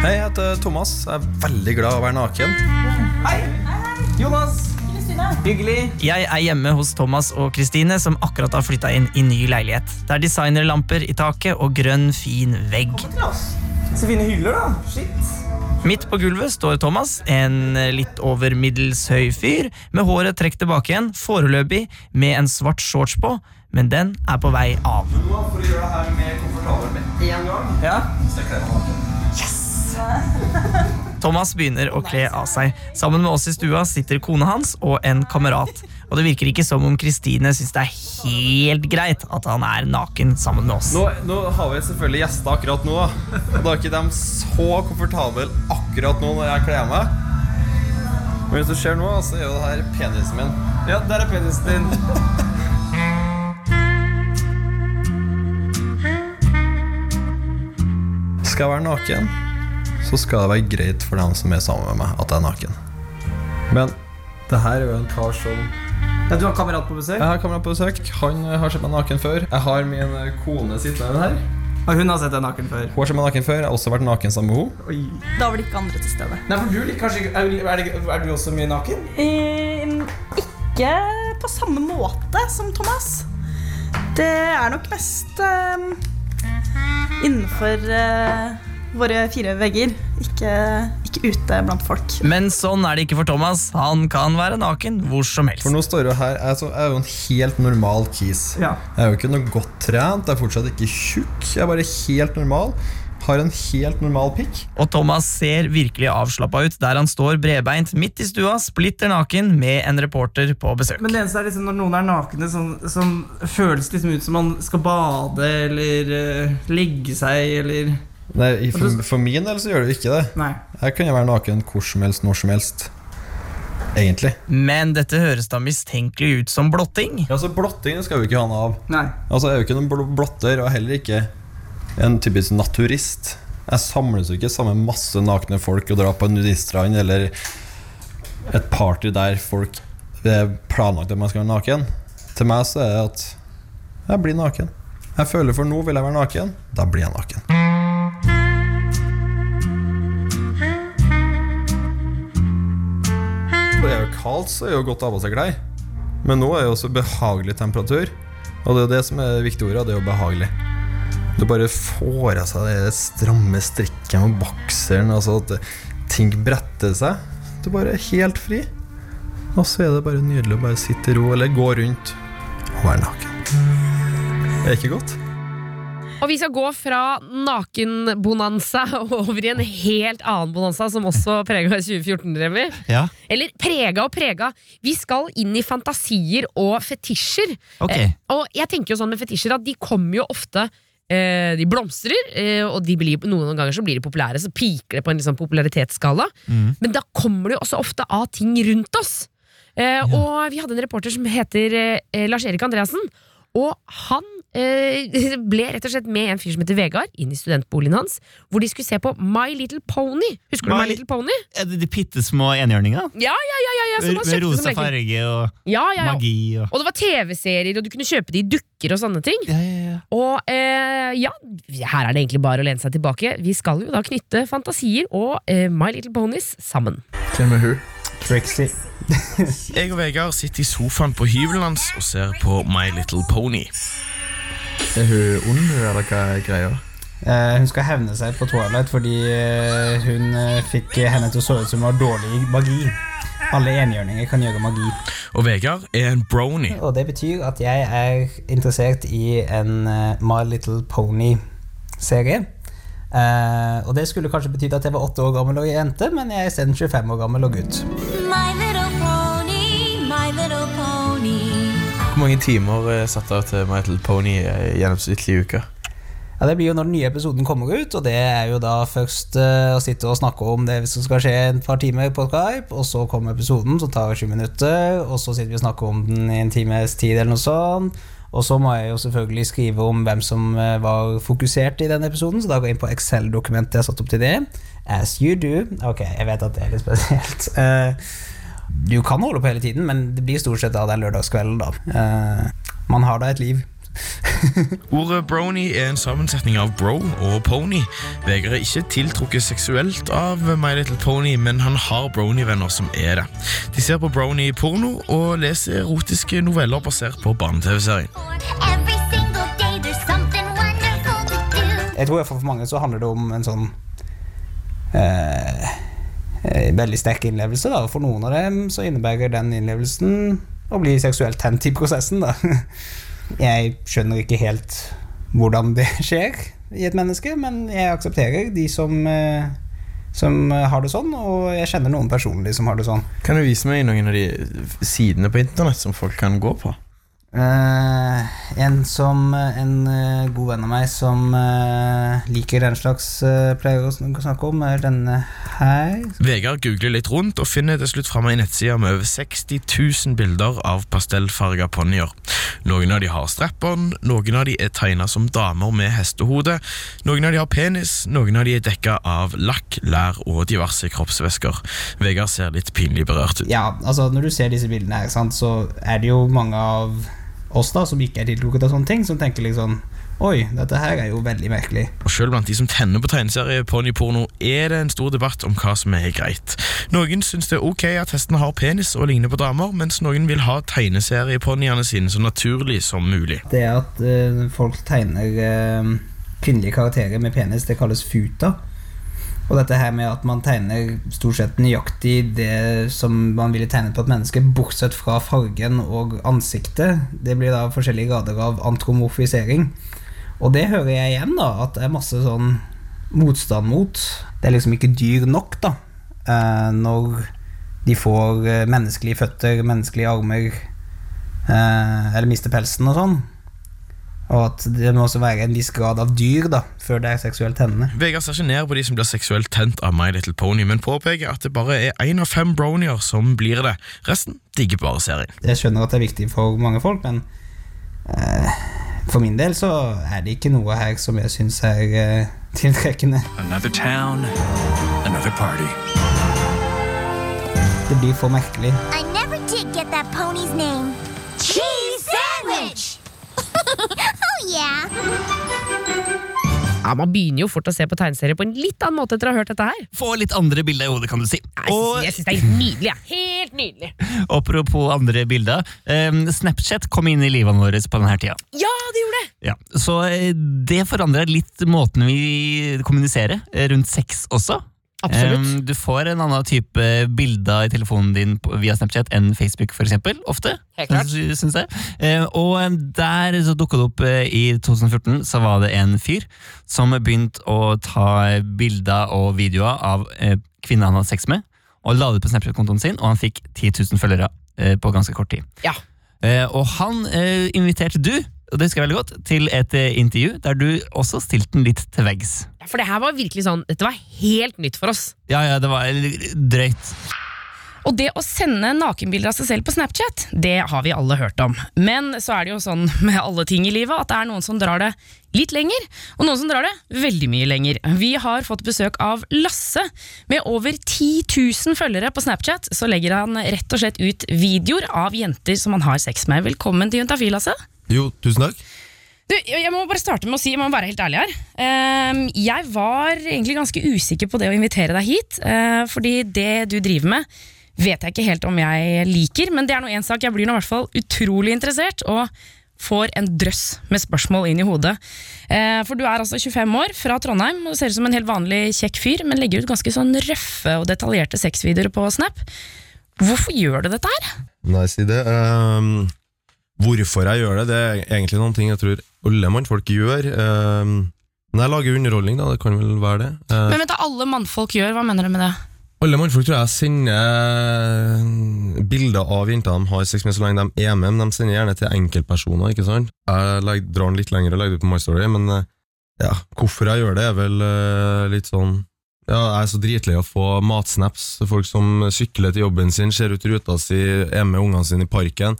Hei, jeg heter Thomas. Jeg er veldig glad i å være naken. Hei! Jonas! Kristine. Hyggelig. Jeg er hjemme hos Thomas og Kristine, som akkurat har flytta inn i ny leilighet. Det er designerlamper i taket og grønn, fin vegg. Så fine hyller, da. Shit. Midt på gulvet står Thomas, en litt over middels høy fyr, med håret trukket tilbake igjen, foreløpig med en svart shorts på, men den er på vei av. For å gjøre det her mer komfortabelt med en gang, Ja. så jeg kler meg naken. Thomas begynner å kle av seg. Sammen med oss i stua sitter kona hans og en kamerat. Og det virker ikke som om Kristine syns det er helt greit at han er naken sammen med oss. Nå, nå har vi selvfølgelig gjester akkurat nå, og da er ikke de så komfortable akkurat nå når jeg kler av meg. Men hvis du ser nå, så er jo det her penisen min. Ja, der er penisen din. Skal jeg være naken, så skal det være greit for dem som er sammen med meg, at jeg er naken. Men det her er jo en kar som Ja, du har kamerat på besøk? Jeg har kamerat på besøk. Han har sett meg naken før. Jeg har min eh, kone sittende her. Og hun har sett deg naken før? Hun har sett meg naken før. Jeg har også vært naken sammen med henne. Da var det ikke andre til stede. Nei, for du kanskje er, er, det- er du også mye naken? Eh, ikke på samme måte som Thomas. Det er nok mest eh, innenfor eh, våre fire vegger, ikke, ikke ute blant folk. Men sånn er det ikke for Thomas. Han kan være naken hvor som helst. For nå står jo her, jeg er, jeg er jo en helt normal kis. Ja. Jeg er jo ikke noe godt trent, jeg er fortsatt ikke tjukk. Jeg er bare helt normal. Har en helt normal pikk. Og Thomas ser virkelig avslappa ut der han står bredbeint midt i stua, splitter naken med en reporter på besøk. Men det eneste er liksom når noen er nakne, som, som føles liksom ut som man skal bade eller uh, legge seg eller Nei, for, for min del så gjør det ikke det. Nei. Jeg kan jo være naken hvor som helst, når som helst. Egentlig. Men dette høres da mistenkelig ut som blotting. Ja, så Blotting skal vi ikke ha noe av. Nei. Altså, Jeg er jo ikke noen bl- blotter, og heller ikke en typisk naturist. Jeg samles jo ikke sammen med masse nakne folk og drar på en nudiststrand eller et party der folk det er planlagt at man skal være naken. Til meg så er det at jeg blir naken. Jeg føler for nå vil jeg være naken. Da blir jeg naken. Det er jo kaldt, så er det jo godt å ha på seg klær. Men nå er det jo også behagelig temperatur. Og det er jo det som er det viktige ordet, det er jo behagelig. Du bare får av seg det stramme strikken og bakseren. altså at ting bretter seg. Du bare er helt fri. Og så er det bare nydelig å bare sitte i ro eller gå rundt og være naken. Det er ikke godt? Og vi skal gå fra nakenbonanza over i en helt annen bonanza, som også prega 2014, Remi. Ja. Eller prega og prega. Vi skal inn i fantasier og fetisjer. Okay. Eh, og jeg tenker jo sånn med fetisjer at de kommer jo ofte eh, De blomstrer, eh, og de blir, noen ganger så blir de populære, så piker det på en liksom popularitetsskala. Mm. Men da kommer det jo også ofte av ting rundt oss. Eh, Og vi hadde en reporter som heter eh, Lars-Erik Andreassen. Og han eh, ble rett og slett med en fyr som heter Vegard, inn i studentboligen hans, hvor de skulle se på My Little Pony. Husker du My- My Little Pony? Er det de bitte små enhjørningene? Ja, ja, ja, ja, ja Med rosa farge og Ja, ja, ja. magi og Og det var TV-serier, og du kunne kjøpe de i dukker og sånne ting. Og eh, ja, her er det egentlig bare å lene seg tilbake. Vi skal jo da knytte fantasier og eh, My Little Ponies sammen. Hvem med hun? Trixie. Jeg og Vegard sitter i sofaen på hybelen hans og ser på My Little Pony. Er hun ond, eller hva er greia? Eh, hun skal hevne seg på Twilight fordi eh, hun eh, fikk henne til å se ut som hun har dårlig magi. Alle enhjørninger kan gjøre magi. Og Vegard er en brony. Og det betyr at jeg er interessert i en My Little Pony-serie. Eh, og det skulle kanskje betydd at jeg var åtte år gammel og jente, men jeg er isteden 25 år gammel og gutt. My little pony, my little pony. Hvor mange timer er satt av til My Little Pony i gjennomsnittlig uke? Ja, Det blir jo når den nye episoden kommer ut, og det er jo da først å sitte og snakke om det som skal skje et par timer på Skype, og så kommer episoden som tar 20 minutter, og så sitter vi og snakker om den i en times tid eller noe sånt. Og så må jeg jo selvfølgelig skrive om hvem som eh, var fokusert i den episoden, så da går jeg inn på Excel-dokumentet jeg har satt opp til det. As you do. Ok, jeg vet at det er litt spesielt. Eh, du kan holde på hele tiden, men det blir stort sett av den lørdagskvelden, da. Eh, man har da et liv Ordet brony er en sammensetning av bro og pony. Vegard er ikke tiltrukket seksuelt av My Little Pony, men han har brony-venner som er det. De ser på brony-porno og leser erotiske noveller basert på barne-TV-serien. Jeg tror for mange så handler det om en sånn eh, eh, veldig sterk innlevelse. Da. For noen av dem så innebærer den innlevelsen å bli seksuelt tent i prosessen. Da. Jeg skjønner ikke helt hvordan det skjer i et menneske, men jeg aksepterer de som, eh, som har det sånn, og jeg kjenner noen personlig som har det sånn. Kan du vise meg noen av de sidene på internett som folk kan gå på? Eh, en som En uh, god venn av meg som uh, liker den slags pleier å snakke om, er denne her. Vegard googler litt rundt og finner til slutt fram ei nettside med over 60 000 bilder av pastellfarga ponnier. Noen av de har strap-on, noen av de er tegna som damer med hestehode, noen av de har penis, noen av de er dekka av lakk, lær og diverse kroppsvæsker. Vegard ser litt pinlig berørt ut. Ja, altså Når du ser disse bildene, her, sant, så er det jo mange av oss da som ikke er tiltrukket av sånne ting, som tenker liksom Oi, dette her er jo veldig merkelig. Og selv blant de som tenner på tegneserie ponyporno, er det en stor debatt om hva som er greit. Noen syns det er ok at hestene har penis og ligner på damer, mens noen vil ha tegneserieponniene sine så naturlig som mulig. Det at uh, folk tegner uh, kvinnelige karakterer med penis, det kalles futa. Og dette her med at man tegner stort sett nøyaktig det som man ville tegnet på et menneske, bortsett fra fargen og ansiktet, det blir da forskjellige grader av antromorfisering. Og det hører jeg igjen, da, at det er masse sånn motstand mot. Det er liksom ikke dyr nok, da. eh, Når de får eh, menneskelige føtter, menneskelige armer, eh, eller mister pelsen og sånn. Og at det må også være en viss grad av dyr da før det er seksuelt tennende. Vegard ser ikke ned på de som blir seksuelt tent av My Little Pony, men påpeker at det bare er én av fem bronier som blir det. Resten digger bare serien. Jeg skjønner at det er viktig for mange folk, men uh, for min del så er det ikke noe her som jeg syns er uh, tiltrekkende. Another town, another party. Det blir for merkelig. I never did get that pony's name. Cheese sandwich! yeah. Ja, Man begynner jo fort å se på tegneserier på en litt annen måte etter å ha hørt dette her. Få litt andre bilder i hodet, kan du si. Og Jeg synes det er helt nydelig. Ja. Helt nydelig. apropos andre bilder. eh, Snapchat kom inn i livene våre på denne tida. Ja, det gjorde det! Ja, så eh, det forandra litt måten vi kommuniserer eh, rundt sex også. Absolutt. Du får en annen type bilder i telefonen din via Snapchat enn Facebook, for eksempel. Ofte. Helt klart. Synes jeg. Og der så dukka det opp eh, i 2014, så var det en fyr som begynte å ta bilder og videoer av eh, kvinner han hadde sex med, og la det på Snapchat-kontoen sin, og han fikk 10 000 følgere eh, på ganske kort tid. Ja. Og han inviterte du, det husker jeg veldig godt, til et eh, intervju der du også stilte den litt til veggs. Ja, For det her var virkelig sånn Dette var helt nytt for oss. Ja, ja, det var drøyt. Og det å sende nakenbilder av seg selv på Snapchat, det har vi alle hørt om. Men så er det jo sånn med alle ting i livet at det er noen som drar det litt lenger, og noen som drar det veldig mye lenger. Vi har fått besøk av Lasse. Med over 10 000 følgere på Snapchat så legger han rett og slett ut videoer av jenter som han har sex med. Velkommen til Juntafil, Lasse. Jo, tusen takk. Du, jeg må bare starte med å si, jeg må være helt ærlig her. Ehm, jeg var egentlig ganske usikker på det å invitere deg hit, eh, fordi det du driver med, vet jeg ikke helt om jeg liker, men det er nå én sak. Jeg blir nå i hvert fall utrolig interessert, og får en drøss med spørsmål inn i hodet. Eh, for du er altså 25 år, fra Trondheim, og ser ut som en helt vanlig kjekk fyr, men legger ut ganske sånn røffe og detaljerte sexvideoer på Snap. Hvorfor gjør du dette her? Nei, si det. Ehm, hvorfor jeg gjør det, det er egentlig noen ting jeg tror alle mannfolk gjør. Um, men jeg lager underholdning, da. Det kan vel være det. Eh, Men vent, alle mannfolk gjør, hva mener du med det? alle mannfolk tror jeg sender eh, bilder av jenter de har sex med så lenge de er med, men de sender gjerne til enkeltpersoner. ikke sant? Jeg drar den litt lenger og legger det ut på My Story, men eh, ja, hvorfor jeg gjør det, er vel litt sånn ja, Jeg er så dritlei av å få matsnaps. Folk som sykler til jobben sin, ser ut ruta si, er med ungene sine i parken.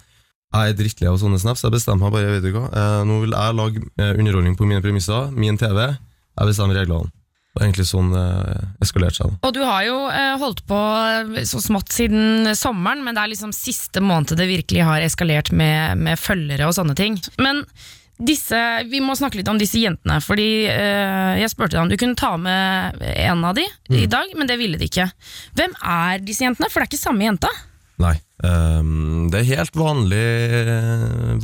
Jeg er drittlei av sånne snaps. Jeg bestemmer meg bare, vet du hva. Eh, nå vil jeg lage eh, underholdning på mine premisser, min TV. Jeg bestemmer reglene. Det er egentlig sånn eh, eskalerte seg. da. Og du har jo eh, holdt på så smått siden sommeren, men det er liksom siste måned det virkelig har eskalert med, med følgere og sånne ting. Men disse, vi må snakke litt om disse jentene. Fordi eh, Jeg spurte deg om du kunne ta med en av de i Mm. dag, men det ville de ikke. Hvem er disse jentene? For det er ikke samme jenta. Nei. Um, det er helt vanlige,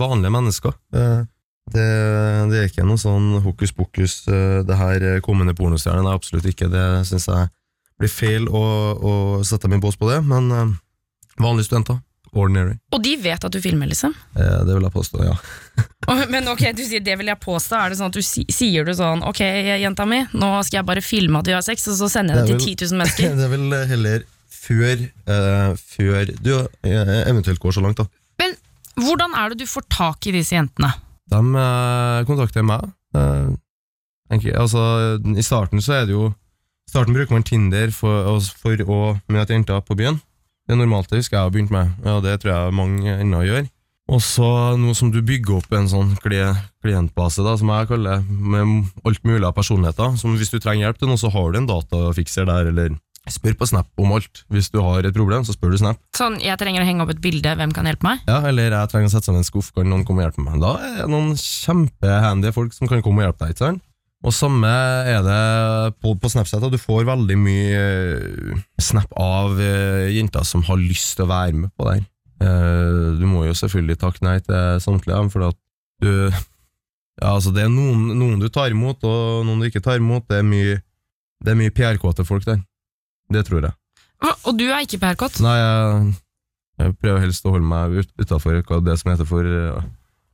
vanlige mennesker. Eh, det, det er ikke noe sånn hokus pokus, eh, det her kommende pornostjernen er absolutt ikke. Det syns jeg blir feil å, å sette min bås på det, men um, vanlige studenter. Ordinary. Og de vet at du filmer, liksom. Eh, det vil jeg påstå, ja. Men ok, du sier det vil jeg påstå. Er det sånn at du sier du sånn Ok, jenta mi, nå skal jeg bare filme at vi har sex, og så sender jeg det til 10 000 mennesker? det er vel heller før, uh, før du eh, eventuelt går så langt, da. Men hvordan er det du får tak i disse jentene? De uh, kontakter meg. Altså, I starten så er det jo starten bruker man Tinder for, altså, for å møte jenter på byen. Det er normalt, det husker jeg har begynt med, og det tror jeg mange ennå gjør. Og så nå som du bygger opp en sånn klientbase, da, som jeg kaller med alt mulig av personligheter, som hvis du trenger hjelp til noe, så har du en datafikser der, eller spør på Snap om alt. Hvis du har et problem, så spør du Snap. Sånn, jeg trenger å henge opp et bilde, hvem kan hjelpe meg? Ja, eller jeg trenger å sette sammen en skuff, kan noen komme og hjelpe meg? Da er det noen kjempehandy folk som kan komme og hjelpe deg. ikke sant? Og samme er det på, på Snapchat. Du får veldig mye eh, snap av eh, jenter som har lyst til å være med på det her. Eh, du må jo selvfølgelig takke nei til samtlige, for at du ja, altså Det er noen, noen du tar imot, og noen du ikke tar imot. Det er mye, det er mye PR-kåte folk der. Det tror jeg. Hva- Og du er ikke på haircut? Nei, jeg, jeg prøver helst å holde meg ut, utafor det som heter for eh,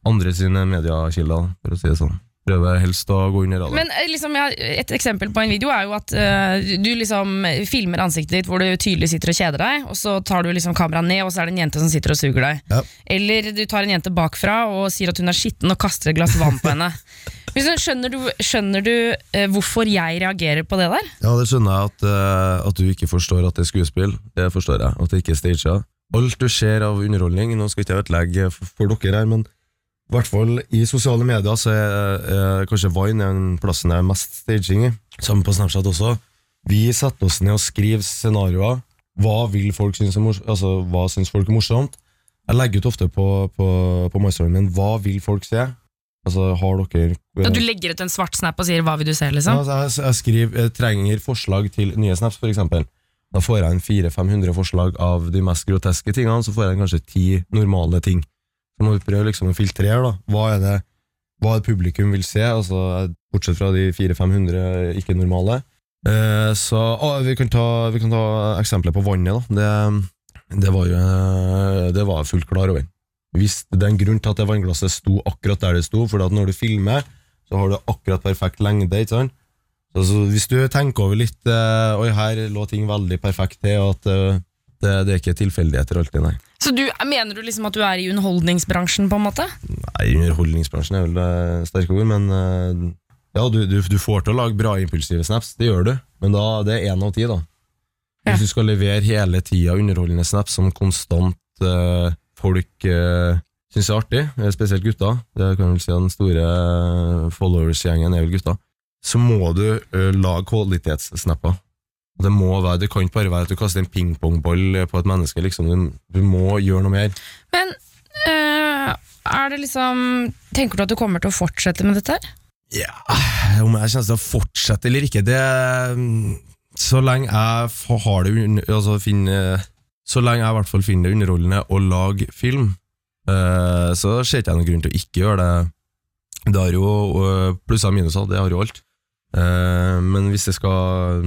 andre sine mediekilder, for å si det sånn. Prøver helst å gå under radaren. Men eh, liksom, ja, et eksempel på en video er jo at uh, du liksom filmer ansiktet ditt hvor du tydelig sitter og kjeder deg, og så tar du liksom kameraet ned, og så er det en jente som sitter og suger deg. Ja. Eller du tar en jente bakfra og sier at hun er skitten og kaster et glass vann på henne. liksom, Skjønner du, skjønner du uh, hvorfor jeg reagerer på det der? Ja, det skjønner jeg at, uh, at du ikke forstår at det er skuespill. Det forstår jeg, at det ikke er staged. Alt du ser av underholdning, nå skal ikke jeg ødelegge for, for dere her, men i hvert fall i sosiale medier så er eh, kanskje Vine den plassen jeg er mest staging i. Sammen på Snapchat også. Vi setter oss ned og skriver scenarioer. Hva vil folk synes er morsomt? altså, hva synes folk er morsomt? Jeg legger ut ofte på, på, på MyStory min hva vil folk se? Altså, har dere Ja, du legger ut en svart snap og sier 'hva vil du se'? ja, liksom altså, jeg, jeg skriver, jeg trenger forslag til nye snaps, for eksempel. Da får jeg en 400-500 forslag av de mest groteske tingene, så får jeg kanskje ti normale ting. Så må vi prøve liksom å filtrere, da. Hva er det hva er publikum vil se, altså, bortsett fra de 400-500 ikke-normale. Eh, så å, vi, kan ta, vi kan ta eksempler på vannet. Da. Det, det var jo eh, Det var fullt klar over. Hvis det er en grunn til at det vannglasset sto akkurat der det sto, for når du filmer, så har du akkurat perfekt lengde. ikke sant? Så, så hvis du tenker over litt eh, Oi, her lå ting veldig perfekt til, og at eh, det, det er ikke tilfeldigheter alltid, nei. Så du, mener du liksom at du er i underholdningsbransjen, på en måte? Nei, underholdningsbransjen er vel eh, sterke ord, men eh, ja, du, du, du får til å lage bra impulsive snaps, det gjør du, men da, det er én av ti, da. Hvis du skal levere hele tida underholdende snaps som konstant uh, folk uh, syns er artig, eh, spesielt gutta, det kan vel si den store eh, followers-gjengen er vel gutta, så må du uh, lage kvalitetssnapper. Det må være, det kan ikke bare være at du kaster en pingpongball på et menneske, liksom. Du, må gjøre noe mer. Men øh, er det liksom Tenker du at du kommer til å fortsette med dette? Ja, om jeg kommer til å fortsette eller ikke, det Så lenge jeg har det altså finner, Så lenge jeg i hvert fall finner det underholdende å lage film, øh, så ser ikke jeg noen grunn til å ikke gjøre det. Det har jo eh, plusser og minuser, det har jo alt. Uh, men hvis det skal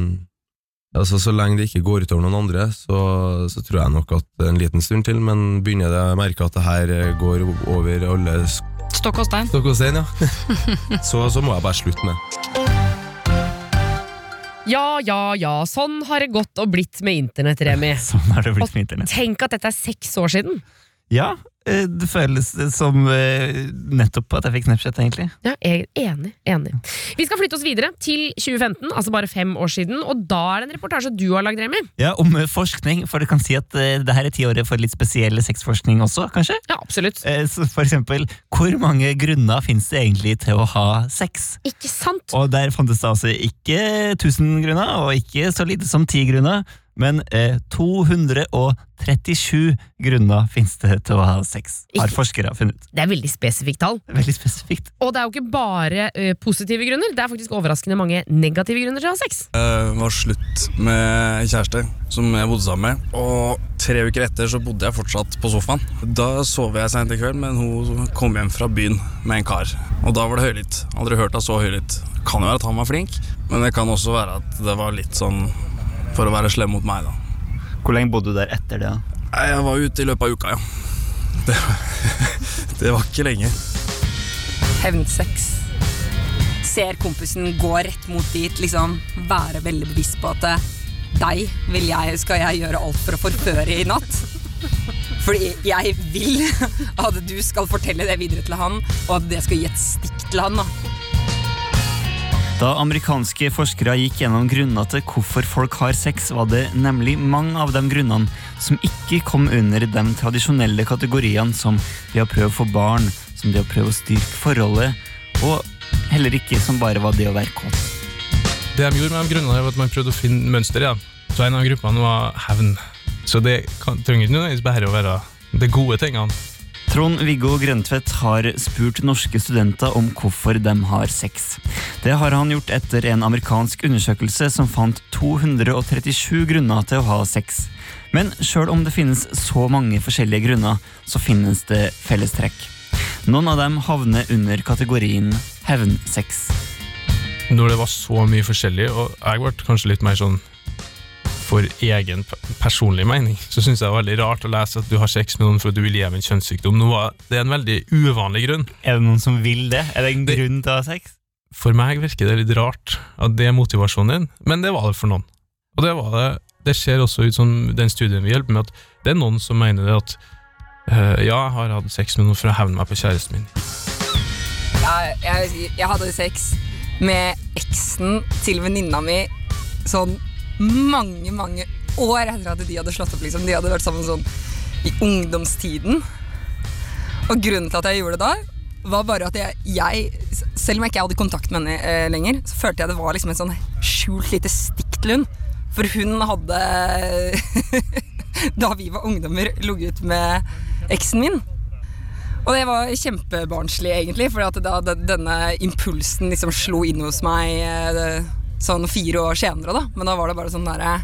Altså Så lenge det ikke går utover noen andre, så, så tror jeg nok at en liten stund til, men begynner det å merke at det her går over alle Stokk og stein. Stokk og stein, ja. så, så må jeg bare slutte med. Ja, ja, ja. Sånn har det gått og blitt med internett, Remi. Sånn har det blitt med internett. Tenk at dette er seks år siden. Ja, eh, det føles som eh, nettopp at jeg fikk Snapchat, egentlig. Ja, jeg er enig, enig. Vi skal flytte oss videre til 2015, altså bare fem år siden. Og da er det en reportasje du har lagd, Remi. Ja, Om eh, forskning, for du kan si at eh, det her er tiåret for litt spesiell sexforskning også, kanskje? Ja, absolutt. Eh, så for eksempel, hvor mange grunner finnes det egentlig til å ha sex? Ikke sant? Og der fantes det altså ikke 1000 grunner, og ikke så lite som 10 grunner. Men eh, 237 grunner finnes det til å ha sex, har Ikke- forskere funnet ut. Det er veldig spesifikt tall. Veldig spesifikt. Og det er jo ikke bare ø, positive grunner, det er faktisk overraskende mange negative grunner til å ha sex. Det var slutt med kjæreste som jeg bodde sammen med. Og tre uker etter så bodde jeg fortsatt på sofaen. Da sov jeg sent i kveld, men hun kom hjem fra byen med en kar. Og da var det høylytt. Aldri hørt henne så høylytt. Kan jo være at han var flink, men det kan også være at det var litt sånn for å være slem mot meg, da. Hvor lenge bodde du der etter det? da? Jeg var ute i løpet av uka, ja. Det, det var ikke lenge. Hevnsex. Ser kompisen gå rett mot dit, liksom være veldig bevisst på at eh, deg vil jeg, skal jeg gjøre alt for å forføre i natt. Fordi jeg vil at du skal fortelle det videre til han, og at det skal gi et stikk til han. da. Da amerikanske forskere gikk gjennom grunner til hvorfor folk har sex, var det nemlig mange av de grunnene som ikke kom under de tradisjonelle kategoriene som det å prøve å få barn, som det å prøve å styrke forholdet, og heller ikke som bare var det å være kåt. Det de gjorde med de grunnene, var at man prøvde å finne mønster dem. Så en av gruppene var hevn. Så det kan, trenger ikke nødvendigvis bare å være de gode tingene. Trond-Viggo Grøntvedt har spurt norske studenter om hvorfor de har sex. Det har han gjort etter en amerikansk undersøkelse som fant 237 grunner til å ha sex. Men sjøl om det finnes så mange forskjellige grunner, så finnes det fellestrekk. Noen av dem havner under kategorien hevnsex. Når det var så mye forskjellig, og jeg ble kanskje litt mer sånn for egen personlig mening, så syns jeg det er veldig rart å lese at du har sex med noen for at du vil gi dem en kjønnssykdom. Noe, det er en veldig uvanlig grunn. Er det noen som vil det? Er det en grunn til å ha sex? For meg virker det litt rart at det er motivasjonen din, men det var det for noen. Og det var det Det ser også ut som den studien vi hjelper med, at det er noen som mener det at eh, ja, jeg har hatt sex med noen for å hevne meg på kjæresten min. Jeg, jeg, jeg hadde sex med eksen til venninna mi sånn mange, mange år etter at de hadde slått opp. Liksom. De hadde vært sammen sånn i ungdomstiden. Og grunnen til at jeg gjorde det da, var bare at jeg, jeg selv om jeg ikke hadde kontakt med henne eh, lenger, så følte jeg det var liksom et sånn skjult lite stikk til hun. For hun hadde, da vi var ungdommer, ligget med eksen min. Og det var kjempebarnslig, egentlig, for da denne impulsen liksom slo inn hos meg eh, sånn fire år senere, da. Men da var det bare sånn derre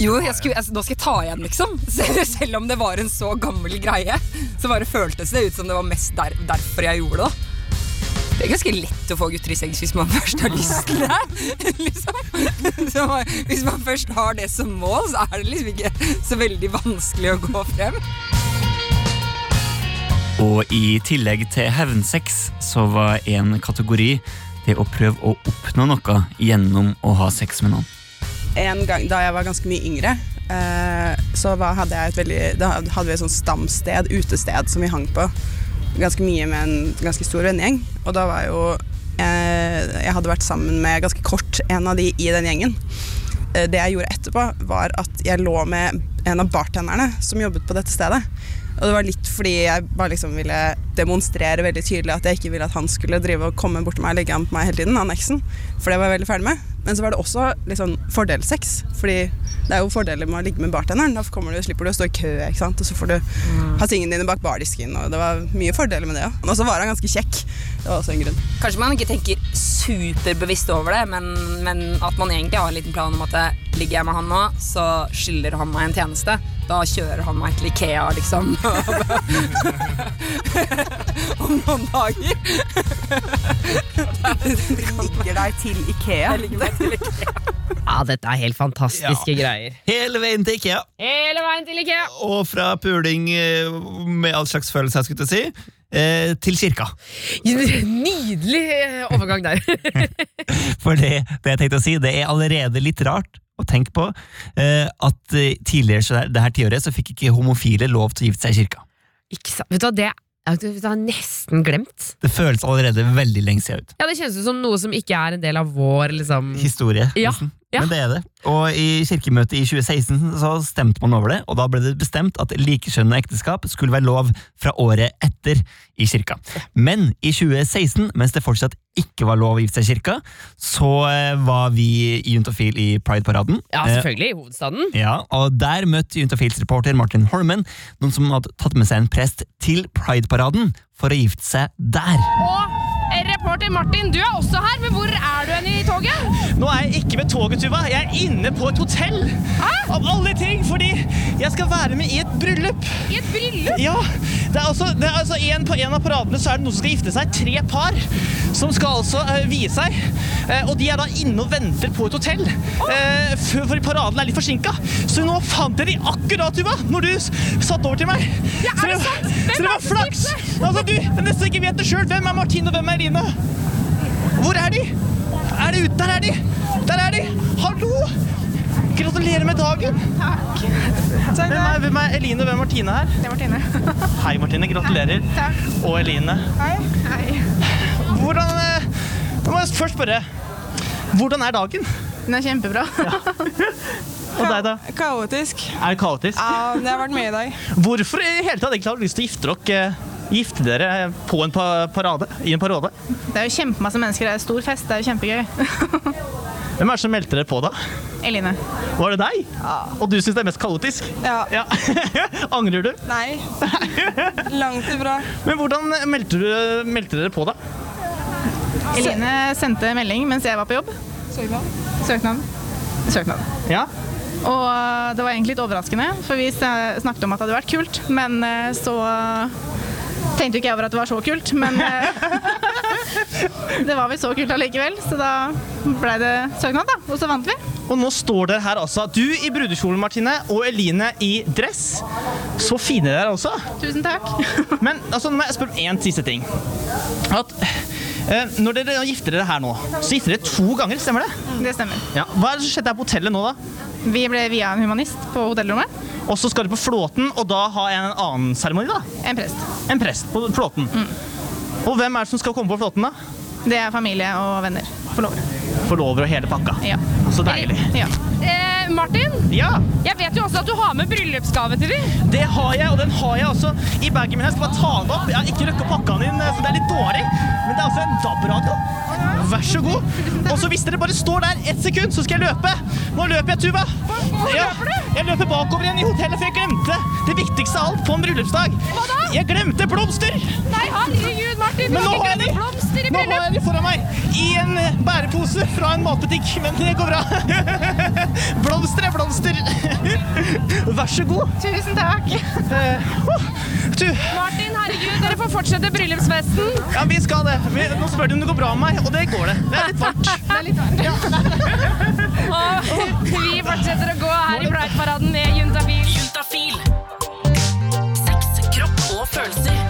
Jo, jeg skulle, jeg, nå skal jeg ta igjen, liksom. Selv, om det var en så gammel greie, så bare føltes det ut som det var mest der, derfor jeg gjorde det. da. Det er ganske lett å få gutter i sex hvis man først har lyst til det. liksom. så, hvis man først har det som mål, så er det liksom ikke så veldig vanskelig å gå frem. Og i tillegg til hevnsex så var en kategori det å prøve å oppnå noe gjennom å ha sex med noen. En gang da jeg var ganske mye yngre, eh, så hadde jeg et veldig, da hadde vi et sånt stamsted, utested, som vi hang på ganske mye med en ganske stor vennegjeng. Og da var jo eh, Jeg hadde vært sammen med ganske kort en av de i den gjengen. Eh, det jeg gjorde etterpå, var at jeg lå med en av bartenderne som jobbet på dette stedet. Og det var litt fordi jeg bare liksom ville demonstrere veldig tydelig at jeg ikke ville at han skulle drive og komme bort til meg og legge an på meg hele tiden, han eksen. For det var jeg veldig ferdig med. Men så var det også litt sånn fordelssex. Fordi det er jo fordeler med å ligge med bartenderen. Da du, slipper du å stå i kø, ikke sant? og så får du ha tingene dine bak bardisken. Og det var mye fordeler med det òg. Og så var han ganske kjekk. Det var også en grunn. Kanskje man ikke tenker superbevisst over det, men, men at man egentlig har en liten plan om at det, ligger jeg med han nå, så skylder han meg en tjeneste. Da kjører han meg til Ikea, liksom. om noen dager. Ligger deg til Ikea? Jeg ligger meg til Ikea. Ja, dette er helt fantastiske Ja. greier. Hele veien til IKEA. Hele veien til Ikea! Og fra puling eh, med all slags følelse, jeg skulle til å si, eh, til kirka. Nydelig eh, overgang der. For det, det jeg tenkte å si, det er allerede litt rart å tenke på at tidligere så det her tiåret så fikk ikke homofile lov til å gifte seg i kirka. Ikke sant? Vet du hva, det det har nesten glemt. Det føles allerede veldig lenge siden ut. Ja, Det kjennes ut som noe som ikke er en del av vår liksom Historie. Ja, Men det er det. Og i kirkemøtet i 2016 så stemte man over det, og da ble det bestemt at likekjønnede ekteskap skulle være lov fra året etter i kirka. Men i 2016, mens det fortsatt ikke var lov å gifte seg i kirka, så eh, var vi i Juntafil i Pride-paraden. Ja, Eh, selvfølgelig. I hovedstaden. ja, og Der møtte Juntafils reporter Martin Holmen noen som hadde tatt med seg en prest til Pride-paraden for å gifte seg der. Eh, reporter Martin, du er også her, men hvor er du hen i toget? Nå er jeg ikke ved toget, Tuva. Jeg er inne på et hotell. Av alle ting, fordi jeg skal være med i et bryllup. I et bryllup? Ja. Det er altså, det er altså en, På en av paradene så er det noen som skal gifte seg. Tre par som skal altså uh, vie seg. Uh, og de er da inne og venter på et hotell. uh, for, for paraden er litt forsinka. Så nå fant jeg de akkurat, Tuva, når du satt over til meg. Ja, er det sant? Hvem så det var flaks! Altså, du, nesten ikke vet det sjøl. Hvem er Martine, og hvem er Eline? Hvor er de? Er de ute? Der er de! Der er de! Hallo! Gratulerer med dagen! Takk. Hvem er, hvem er Eline og hvem er Martine her? Det er Martine. Hei, Martine. Gratulerer. Takk. Og Eline. Hei. Hei. Hvordan eh, Nå må jeg først spørre. Hvordan er dagen? Den er kjempebra. Og deg, da? Kaotisk. Er det kaotisk? Ja, det har vært mye i dag. Hvorfor i hele tatt egentlig har du lyst til å gifte dere, eh, gifte dere på en parade? I en parade? Det er jo kjempemasse mennesker, det er stor fest, det er jo kjempegøy. Hvem er det som meldte dere på, da? Eline. Var det deg? Ja. Og du syns det er mest kaotisk? Ja. Angrer du? Nei. Langt ifra. Men hvordan meldte, du, meldte dere på, da? Eline sendte melding mens jeg var på jobb. Søknad. Søknad. Søknad. Ja. Og øh, det var egentlig litt overraskende, for vi snakket om at det hadde vært kult, men øh, så tenkte jo ikke jeg over at det var så kult, men øh, det var vel så kult allikevel, så da ble det søknad, da, og så vant vi. Og nå står dere her altså. Du i brudekjolen, Martine, og Eline i dress. Så fine dere er også. Tusen takk. Men altså, nå må jeg spørre om én siste ting. At eh, Når dere gifter dere her nå, så gifter dere to ganger, stemmer det? Det stemmer. Ja. Hva er det som skjedde her på hotellet nå, da? Vi ble via en humanist på hotellrommet. Og så skal du på Flåten, og da ha en annen seremoni, da? En prest. En prest på Flåten. Og hvem er det som skal komme på Flåten, da? Det er familie og venner. Forlovere. Forlover og hele pakka. Ja. Så deilig. Ja. Eh, Martin, Ja, jeg vet jo også at du har med bryllupsgave til dem. det har jeg, og den har jeg også i bagen min. Jeg skal bare ta den opp. Jeg har ikke rukket å pakke den inn, så det er litt dårlig. Men det er altså en DAB-radio. Vær så god. Og så hvis dere bare står der ett sekund, så skal jeg løpe. Nå løper jeg, Tuva. Ja, jeg løper bakover igjen i hotellet, for jeg glemte det viktigste av alt på en bryllupsdag. Hva da? Jeg glemte blomster. Nei, herregud, Martin, du Men nå har de. blomster i Nå har jeg de foran meg i en bærepose fra en matbutikk, men det går bra. Blomster er blomster. Vær så god. Tusen takk. Du, Martin, herregud, dere får fortsette bryllupsfesten. ja, vi skal det. Vi, nå spør du om det går bra med meg, og det går det. Det er litt varmt. Det er litt varmt. Og vi fortsetter å gå her i Pride-paraden med Juntafil. Juntafil. Sex, kropp og følelser.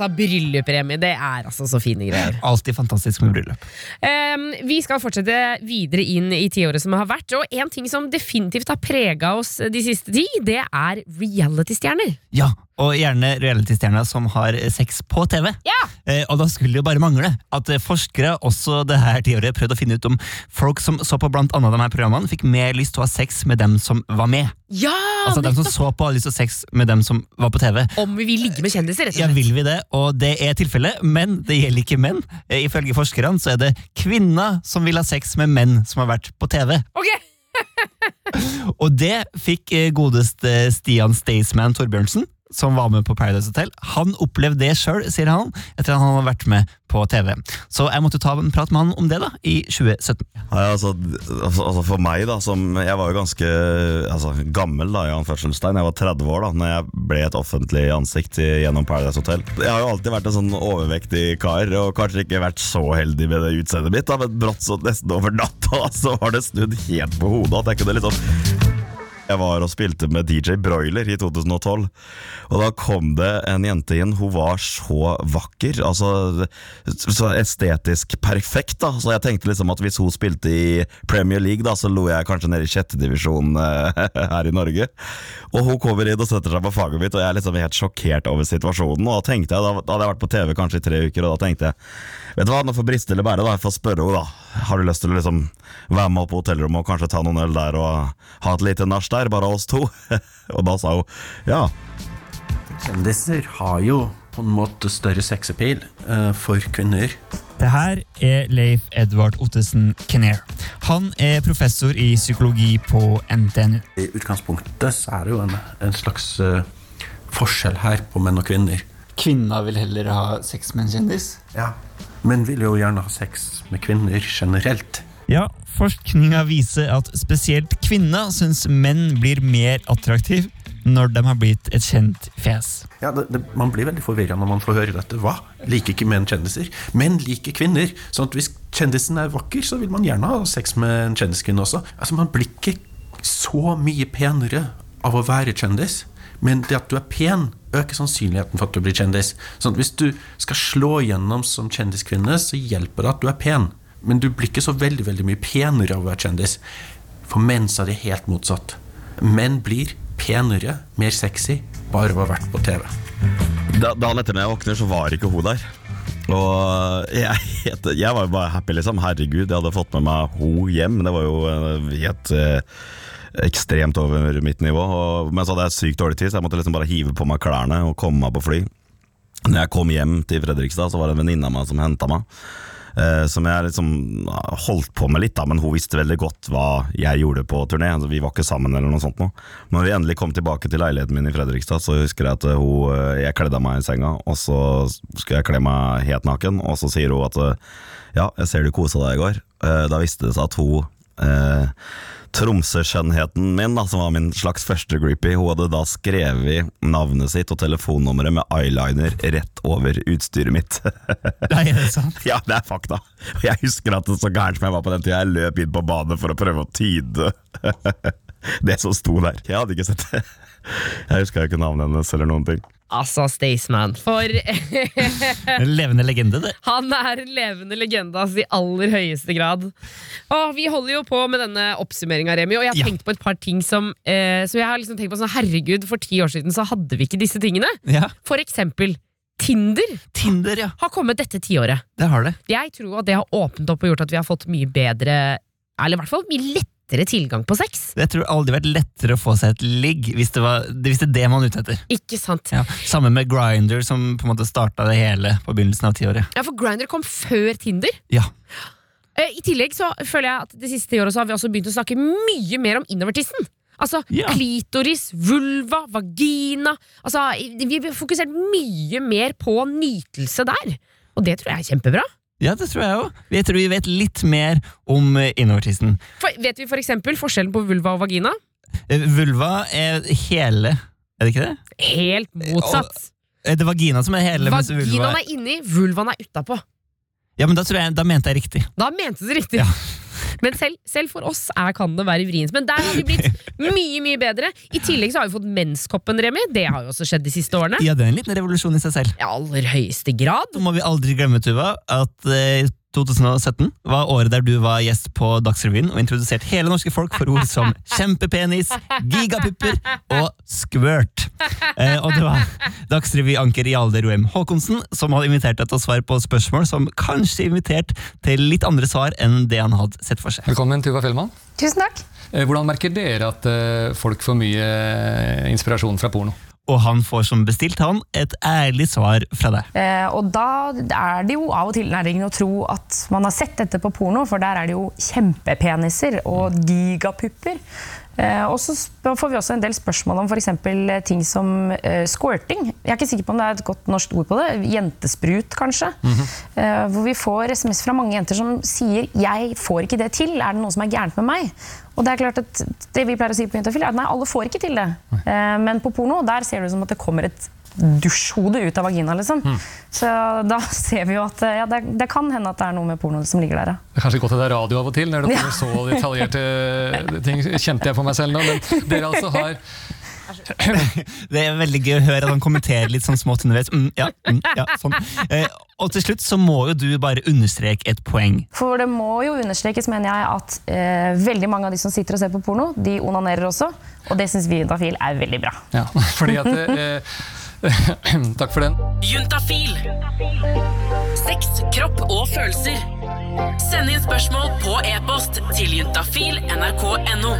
Altså bryllupremie. Det er altså så fine greier. Alltid fantastisk med bryllup. Um, vi skal fortsette videre inn i tiåret som har vært, og en ting som definitivt har prega oss de siste ti, det er reality-stjerner. Ja, og gjerne reality-stjerner som har sex på TV. Eh, og da skulle det jo bare mangle at forskere også det her tiåret prøvde å finne ut om folk som så på blant annet de her programmene, fikk mer lyst til å ha sex med dem som var med. Ja, Altså dem som så på, har lyst til sex med dem som var på TV. Om vi vil ligge med kjendiser, Ja, vil vi det? Og det er tilfellet, men det gjelder ikke menn. Eh, Ifølge forskerne så er det kvinner som vil ha sex med menn som har vært på TV. Ok. Og det fikk eh, godeste Stian Staysman Torbjørnsen, som var med på Paradise Hotel. Han opplevde det sjøl, sier han, etter at han har vært med på TV. Så jeg måtte ta en prat med han om det da, i 2017. Nei, altså, altså, altså For meg, da som Jeg var jo ganske altså, gammel, da, i anførselstegn. Jeg var 30 år da Når jeg ble et offentlig ansikt gjennom Paradise Hotel. Jeg har jo alltid vært en sånn overvektig kar, og kanskje ikke vært så heldig med det utseendet mitt, da, men brått så nesten over natta så var det snudd helt på hodet. At jeg kunne liksom Jeg var og spilte med DJ Broiler i 2012, og da kom det en jente inn. Hun var så vakker, altså så estetisk perfekt. da Så jeg tenkte liksom at hvis hun spilte i Premier League, da så lo jeg kanskje ned i sjettedivisjon eh, her i Norge. Og hun kommer inn og setter seg på faget mitt, og jeg er liksom helt sjokkert over situasjonen. Og da tenkte jeg, da, da hadde jeg vært på TV kanskje i tre uker, og da tenkte jeg Vet du hva, nå får briste eller bære, da. Jeg får spørre henne, da. Har du lyst til å liksom være med opp på hotellrommet og kanskje ta noen øl der og ha et lite nach der, bare oss to? og da sa hun ja. Kjendiser har jo på en måte større sexappeal uh, for kvinner. Det her er Leif Edvard Ottesen Kenner. Han er professor i psykologi på NTNU. I utgangspunktet så er det jo en, en slags uh, forskjell her på menn og kvinner. Kvinner vil heller ha sex med en kjendis? Ja. Menn vil jo gjerne ha sex med kvinner generelt. Ja, forskninga viser at spesielt kvinner syns menn blir mer attraktive når de har blitt et kjent fjes. Ja, det, det, Man blir veldig forvirra når man får høre dette. Hva? Liker ikke menn kjendiser? Menn liker kvinner. Sånn at Hvis kjendisen er vakker, så vil man gjerne ha sex med en kjendiskvinne også. Altså, Man blir ikke så mye penere av å være kjendis. Men det at du er pen, øker sannsynligheten for at du blir kjendis. Sånn at Hvis du skal slå gjennom som kjendiskvinne, så hjelper det at du er pen. Men du blir ikke så veldig veldig mye penere av å være kjendis. For mens er det helt motsatt. Menn blir penere, mer sexy, bare av å ha vært på TV. Da, dagen etter når jeg våkner, så var ikke hun der. Og jeg, jeg var jo bare happy, liksom. Herregud, jeg hadde fått med meg hun hjem. Det var jo eh, helt eh, ekstremt over mitt nivå. Og, men så hadde jeg sykt dårlig tid, så jeg måtte liksom bare hive på meg klærne og komme meg på fly. Når jeg kom hjem til Fredrikstad, så var det en venninne av meg som henta meg. Eh, som jeg liksom holdt på med litt, da, men hun visste veldig godt hva jeg gjorde på turné. Altså, vi var ikke sammen eller noe sånt noe. Når vi endelig kom tilbake til leiligheten min i Fredrikstad, så husker jeg at hun, eh, jeg kledde av meg i senga, og så skulle jeg kle meg helt naken, og så sier hun at eh, ja, jeg ser du kosa deg i går. Eh, Da visste det seg at hun eh, Tromsø-skjønnheten min, da, som var min slags første groupie, hun hadde da skrevet navnet sitt og telefonnummeret med eyeliner rett over utstyret mitt. Nei, er det sant? Ja, det er fakta. Jeg husker at det så gærent som jeg var på den tida, jeg løp inn på badet for å prøve å tyde det som sto der. Jeg hadde ikke sett det. Jeg huska ikke navnet hennes eller noen ting. Altså, Staysman. For En levende legende, det. han er en levende legende altså, i aller høyeste grad. Og vi holder jo på med denne oppsummeringa, Remi, og jeg har tenkt på et par ting som, eh, som jeg har liksom tenkt på sånn, Herregud, for ti år siden så hadde vi ikke disse tingene. Ja. For eksempel Tinder, Tinder ja. har kommet dette tiåret. Det har det. Jeg tror at det har åpnet opp og gjort at vi har fått mye bedre Eller i hvert fall mye lettere tilgang på sex. Jeg tror aldri vært lettere å få seg et ligg, hvis det, var, hvis det er det man er ute etter. Ikke sant? Ja. Samme med Grinder, som på en måte starta det hele på begynnelsen av tiåret. Ja, for Grindr kom før Tinder. Ja. Eh, I tillegg så føler jeg at det siste året så har vi også begynt å snakke mye mer om innovertissen. Altså klitoris, vulva, vagina. Altså, vi har fokusert mye mer på nytelse der. Og det tror jeg er kjempebra. Ja, det tror jeg òg. Jeg tror vi vet litt mer om eh, innovertissen. For, vet vi for eksempel forskjellen på vulva og vagina? Eh, Vulva er hele, er det ikke det? Helt motsatt. Er det vagina som er hele, vulva Vaginaen er inni, vulvaen er utapå. Ja, men da, tror jeg, da mente jeg riktig. Da mente du riktig. Men selv, selv for oss er, kan det være vrient. Men der har vi blitt mye mye bedre. I tillegg så har vi fått menskoppen, Remi. Det har jo også skjedd de siste årene. Ja, det er en liten revolusjon i seg selv. I aller høyeste grad. Så må vi aldri glemme, Tuva, at eh, 2017 var året der du var gjest på Dagsrevyen og introduserte hele norske folk for ord som kjempepenis, gigapupper og squirt. Eh, og det var Dagsrevy-anker Hjalde Roem Haakonsen som hadde invitert deg til å svare på spørsmål som kanskje invitert til litt andre svar enn det han hadde sett for seg. Velkommen, Tuva Fellmann. Tusen takk. Eh, Hvordan merker dere at eh, folk får mye inspirasjon fra porno? Og han får som bestilt han et ærlig svar fra deg. Eh, og da er det jo av og til nærliggende å tro at man har sett dette på porno, for der er det jo kjempepeniser og gigapupper. Eh, og så får vi også en del spørsmål om f.eks. ting som eh, squirting. Jeg er ikke sikker på om det er et godt norsk ord på det. Jentesprut, kanskje. Eh, hvor vi får SMS fra mange jenter som sier 'jeg får ikke det til', er det noe som er gærent med meg? Og det er klart at det vi pleier å si på Juntafil, er at nei, alle får ikke til det. Eh, men på porno der ser det ut som at det kommer et dusjhode ut av vagina, liksom. Så da ser vi jo at eh, ja, det, det kan hende at det er noe med porno som ligger der, ja. Det er kanskje godt at det er radio av og til, når det Ja. kommer så detaljerte ting. Kjente jeg for meg selv nå, men dere altså har Det er veldig gøy å høre at han kommenterer litt sånn smått underveis. Mm, ja, mm, ja, sånn. Eh, og til slutt så må jo du bare understreke et poeng. For det må jo understrekes, mener jeg, at eh, veldig mange av de som sitter og ser på porno, de onanerer også. Og det syns vi i Dafil er veldig bra. Ja, fordi at eh, Takk for den. Juntafil. Sex, kropp og følelser. Send inn spørsmål på e-post til juntafil.nrk.no.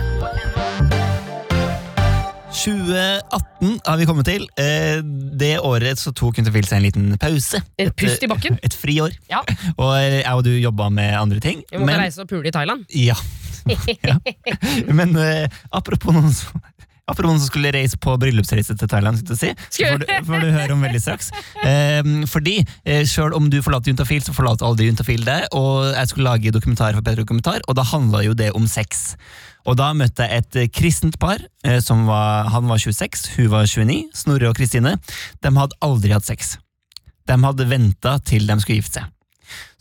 2018 har vi kommet til. Eh, det året så tok Juntafil seg en liten pause. Et pust i bakken. Et friår. Ja. Og jeg og du jobba med andre ting. Vi måtte men... reise og pule i Thailand. Ja. Men eh, apropos noen som Apropos noen som skulle reise på bryllupsreise til Thailand, jeg si, så får du, får du høre om veldig straks. Eh, fordi eh, selv om du forlater Juntafil, så forlater aldri Juntafil deg. Og jeg skulle lage dokumentar for Petro Dokumentar, og da handla jo det om sex. Og da møtte jeg et eh, kristent par. Eh, som var, han var 26, hun var 29. Snorre og Kristine. De hadde aldri hatt sex. De hadde venta til de skulle gifte seg.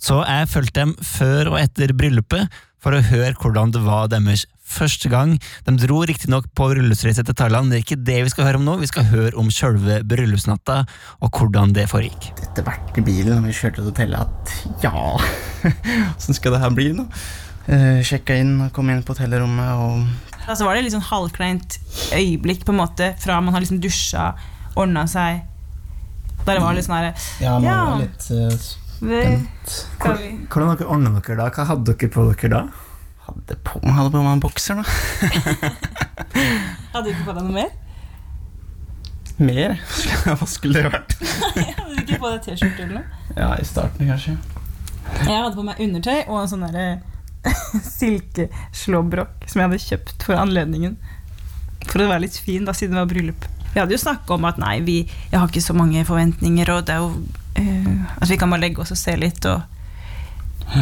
Så jeg fulgte dem før og etter bryllupet for å høre hvordan det var deres første gang. De dro riktignok på bryllupsreise til Thailand, det er ikke det vi skal høre om nå. Vi skal høre om sjølve bryllupsnatta og hvordan det foregikk. Etter hvert i bilen når vi kjørte til hotellet at ja, åssen skal det her bli nå? Uh, sjekka inn og kom inn på hotellrommet og Altså var det litt sånn halvkleint øyeblikk på en måte fra man har liksom dusja, ordna seg Der det var litt sånn herre Ja, man Ja. var litt uh, spent. Hvordan dere ordna dere da? Hva hadde dere på dere da? Hadde på, hadde på meg en bokser, da. Hadde du ikke på deg noe mer? Mer? Hva skulle det vært? Hadde du ikke på deg T-skjorte eller noe? Ja, i starten kanskje. Jeg hadde på meg undertøy og en sånn silkeslåbrok som jeg hadde kjøpt for anledningen. For å være litt fin, da, siden det var bryllup. Vi hadde jo snakka om at nei, vi, jeg har ikke så mange forventninger, og det er jo eh, At vi kan bare legge oss og se litt, og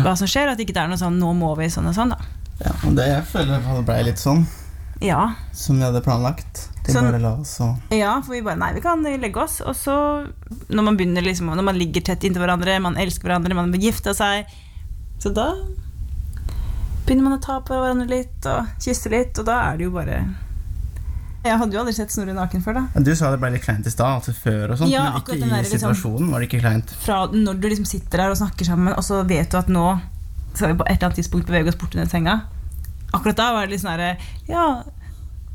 hva som skjer. At ikke det er noe sånn 'nå må vi', sånn og sånn, da. Ja, og det jeg føler det ble litt sånn Ja. som vi hadde planlagt. De Sånn- bare la oss og Ja, for vi bare Nei, vi kan legge oss. Og så, når man begynner liksom Når man ligger tett inntil hverandre, man elsker hverandre, man har gifta seg Så da begynner man å ta på hverandre litt og kysse litt, og da er det jo bare Jeg hadde jo aldri sett Snorre naken før, da. Du sa det ble litt kleint i stad, altså før og sånt, Ja, men ikke i der liksom- situasjonen. Var det ikke kleint? Fra når du liksom sitter der og snakker sammen, og så vet du at nå skal vi på et eller annet tidspunkt bevege oss bort under senga. Akkurat da var det litt sånn herre Ja,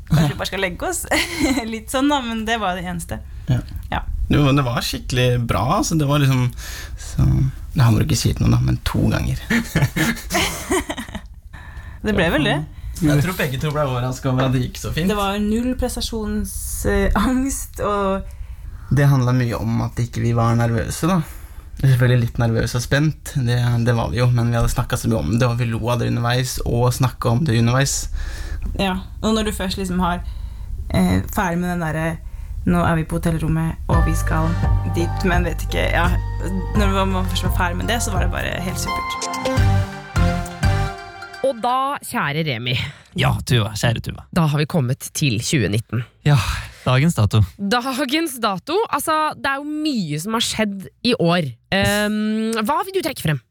kanskje vi bare skal legge oss? litt sånn, da, men det var det eneste. Jo, men det var skikkelig bra. Altså. Det var liksom så, Det handler ikke si til noen, da, men to ganger. Det ble vel det. Jeg tror begge to ble overraska over at det gikk så fint. Det var null prestasjonsangst og Det handla mye om at ikke vi var nervøse, da. Selvfølgelig litt nervøs og spent, det, det var vi jo, men vi hadde snakka så mye om det, og vi lo av det underveis, og snakka om det underveis. Ja, og når du først liksom har eh, ferdig med den derre Nå er vi på hotellrommet, og vi skal dit, men vet ikke ja, Når man først var ferdig med det, så var det bare helt supert. Og da, kjære Remi, Ja, Tuva. Kjære Tuva. da har vi kommet til 2019. Ja, dagens dato. Dagens dato. Altså, det er jo mye som har skjedd i år. Um, hva vil du trekke frem?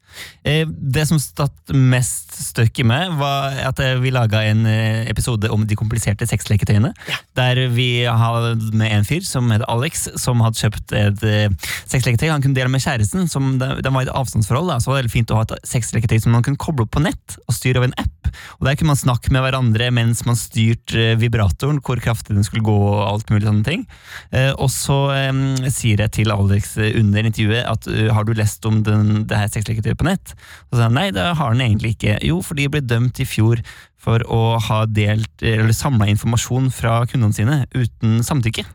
Eh, Det som satt mest støkk i meg, var at vi laga en eh, episode om de kompliserte sexleketøyene. Der vi hadde med en fyr som het Alex, som hadde kjøpt et eh, sexleketøy han kunne dele med kjæresten. Som de, de var i et avstandsforhold, da, så var det veldig fint å ha et sexleketøy som man kunne koble opp på nett og styre av en app. Og Der kunne man snakke med hverandre mens man styrte vibratoren, hvor kraftig den skulle gå og alt mulig sånne ting. Og så um, sier jeg til Alex under intervjuet at har du lest om den, det her sexleketøyet på nett? Og så sa han nei, det har han egentlig ikke. Jo, for de ble dømt i fjor for å ha delt, eller samla informasjon fra kundene sine uten samtykke.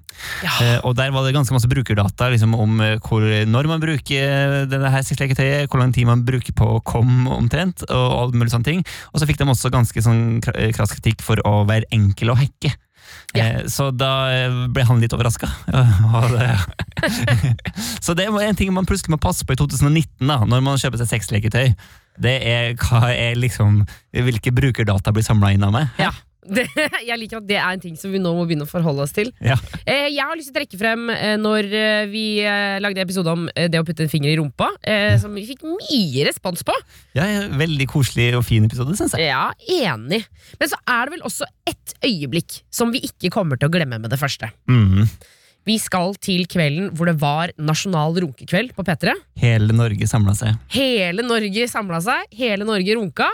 Eh, og der var det ganske masse brukerdata liksom, om eh, hvor, når man bruker denne her sexleketøyet, hvor lang tid man bruker på å komme omtrent, og alt mulig sånne ting. Og så fikk de også ganske sånn eh, krass kritikk for å være enkel å hacke. Eh, Så da eh, ble han litt overraska. så det var en ting man plutselig må passe på i 2019, da, når man kjøper seg sexleketøy. Det er hva er liksom Hvilke brukerdata blir samla inn av meg? Ja. Det, jeg liker at det er en ting som vi nå må begynne å forholde oss til. Ja. Eh, jeg har lyst til å trekke frem eh, når eh, vi lagde episode om det å putte en finger i rumpa, eh, som vi fikk mye respons på. Ja, veldig koselig og fin episode, syns jeg. Ja, enig. Men så er det vel også ett øyeblikk som vi ikke kommer til å glemme med det første. Mhm. Vi skal til kvelden hvor det var nasjonal runkekveld på P3. Hele Norge samla seg. Hele Norge samla seg, hele Norge runka.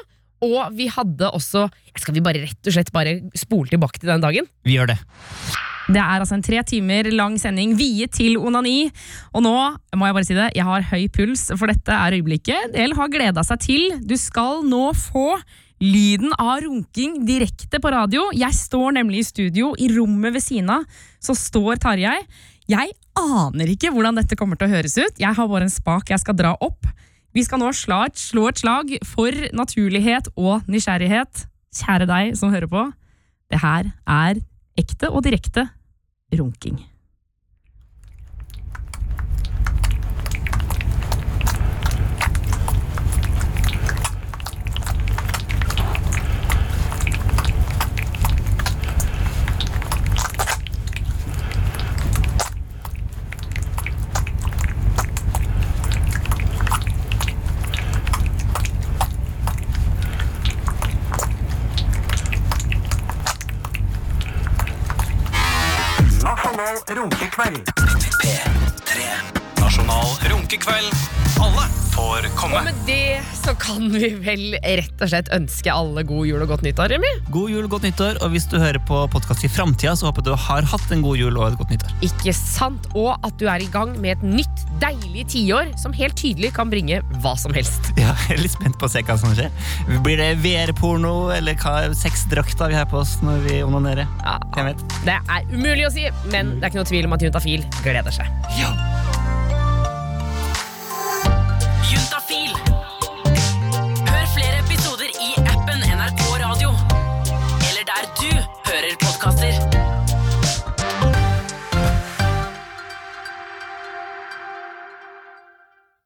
Og vi hadde også Skal vi bare rett og slett bare spole tilbake til den dagen? Vi gjør det. Det er altså en tre timer lang sending viet til onani. Og nå må jeg bare si det, jeg har høy puls, for dette er øyeblikket. Del har gleda seg til. Du skal nå få lyden av runking direkte på radio. Jeg står nemlig i studio. I rommet ved siden av så står Tarjei. Jeg aner ikke hvordan dette kommer til å høres ut. Jeg har bare en spak jeg skal dra opp. Vi skal nå slå et, slå et slag for naturlighet og nysgjerrighet. Kjære deg som hører på. Det her er ekte og direkte runking. Vi vel rett og slett ønske alle god jul og godt nyttår, Remi. God jul, godt nyttår, og hvis du hører på podkast i framtida, så håper jeg du har hatt en god jul og et godt nyttår. Ikke sant? Og at du er i gang med et nytt, deilig tiår som helt tydelig kan bringe hva som helst. Ja, jeg er litt spent på å se hva som skjer. Blir det VR-porno, eller hva sexdrakter vi har på oss når vi onanerer? vet? Det er umulig å si, men det er ikke noe tvil om at Juntafil gleder seg. Juntafil.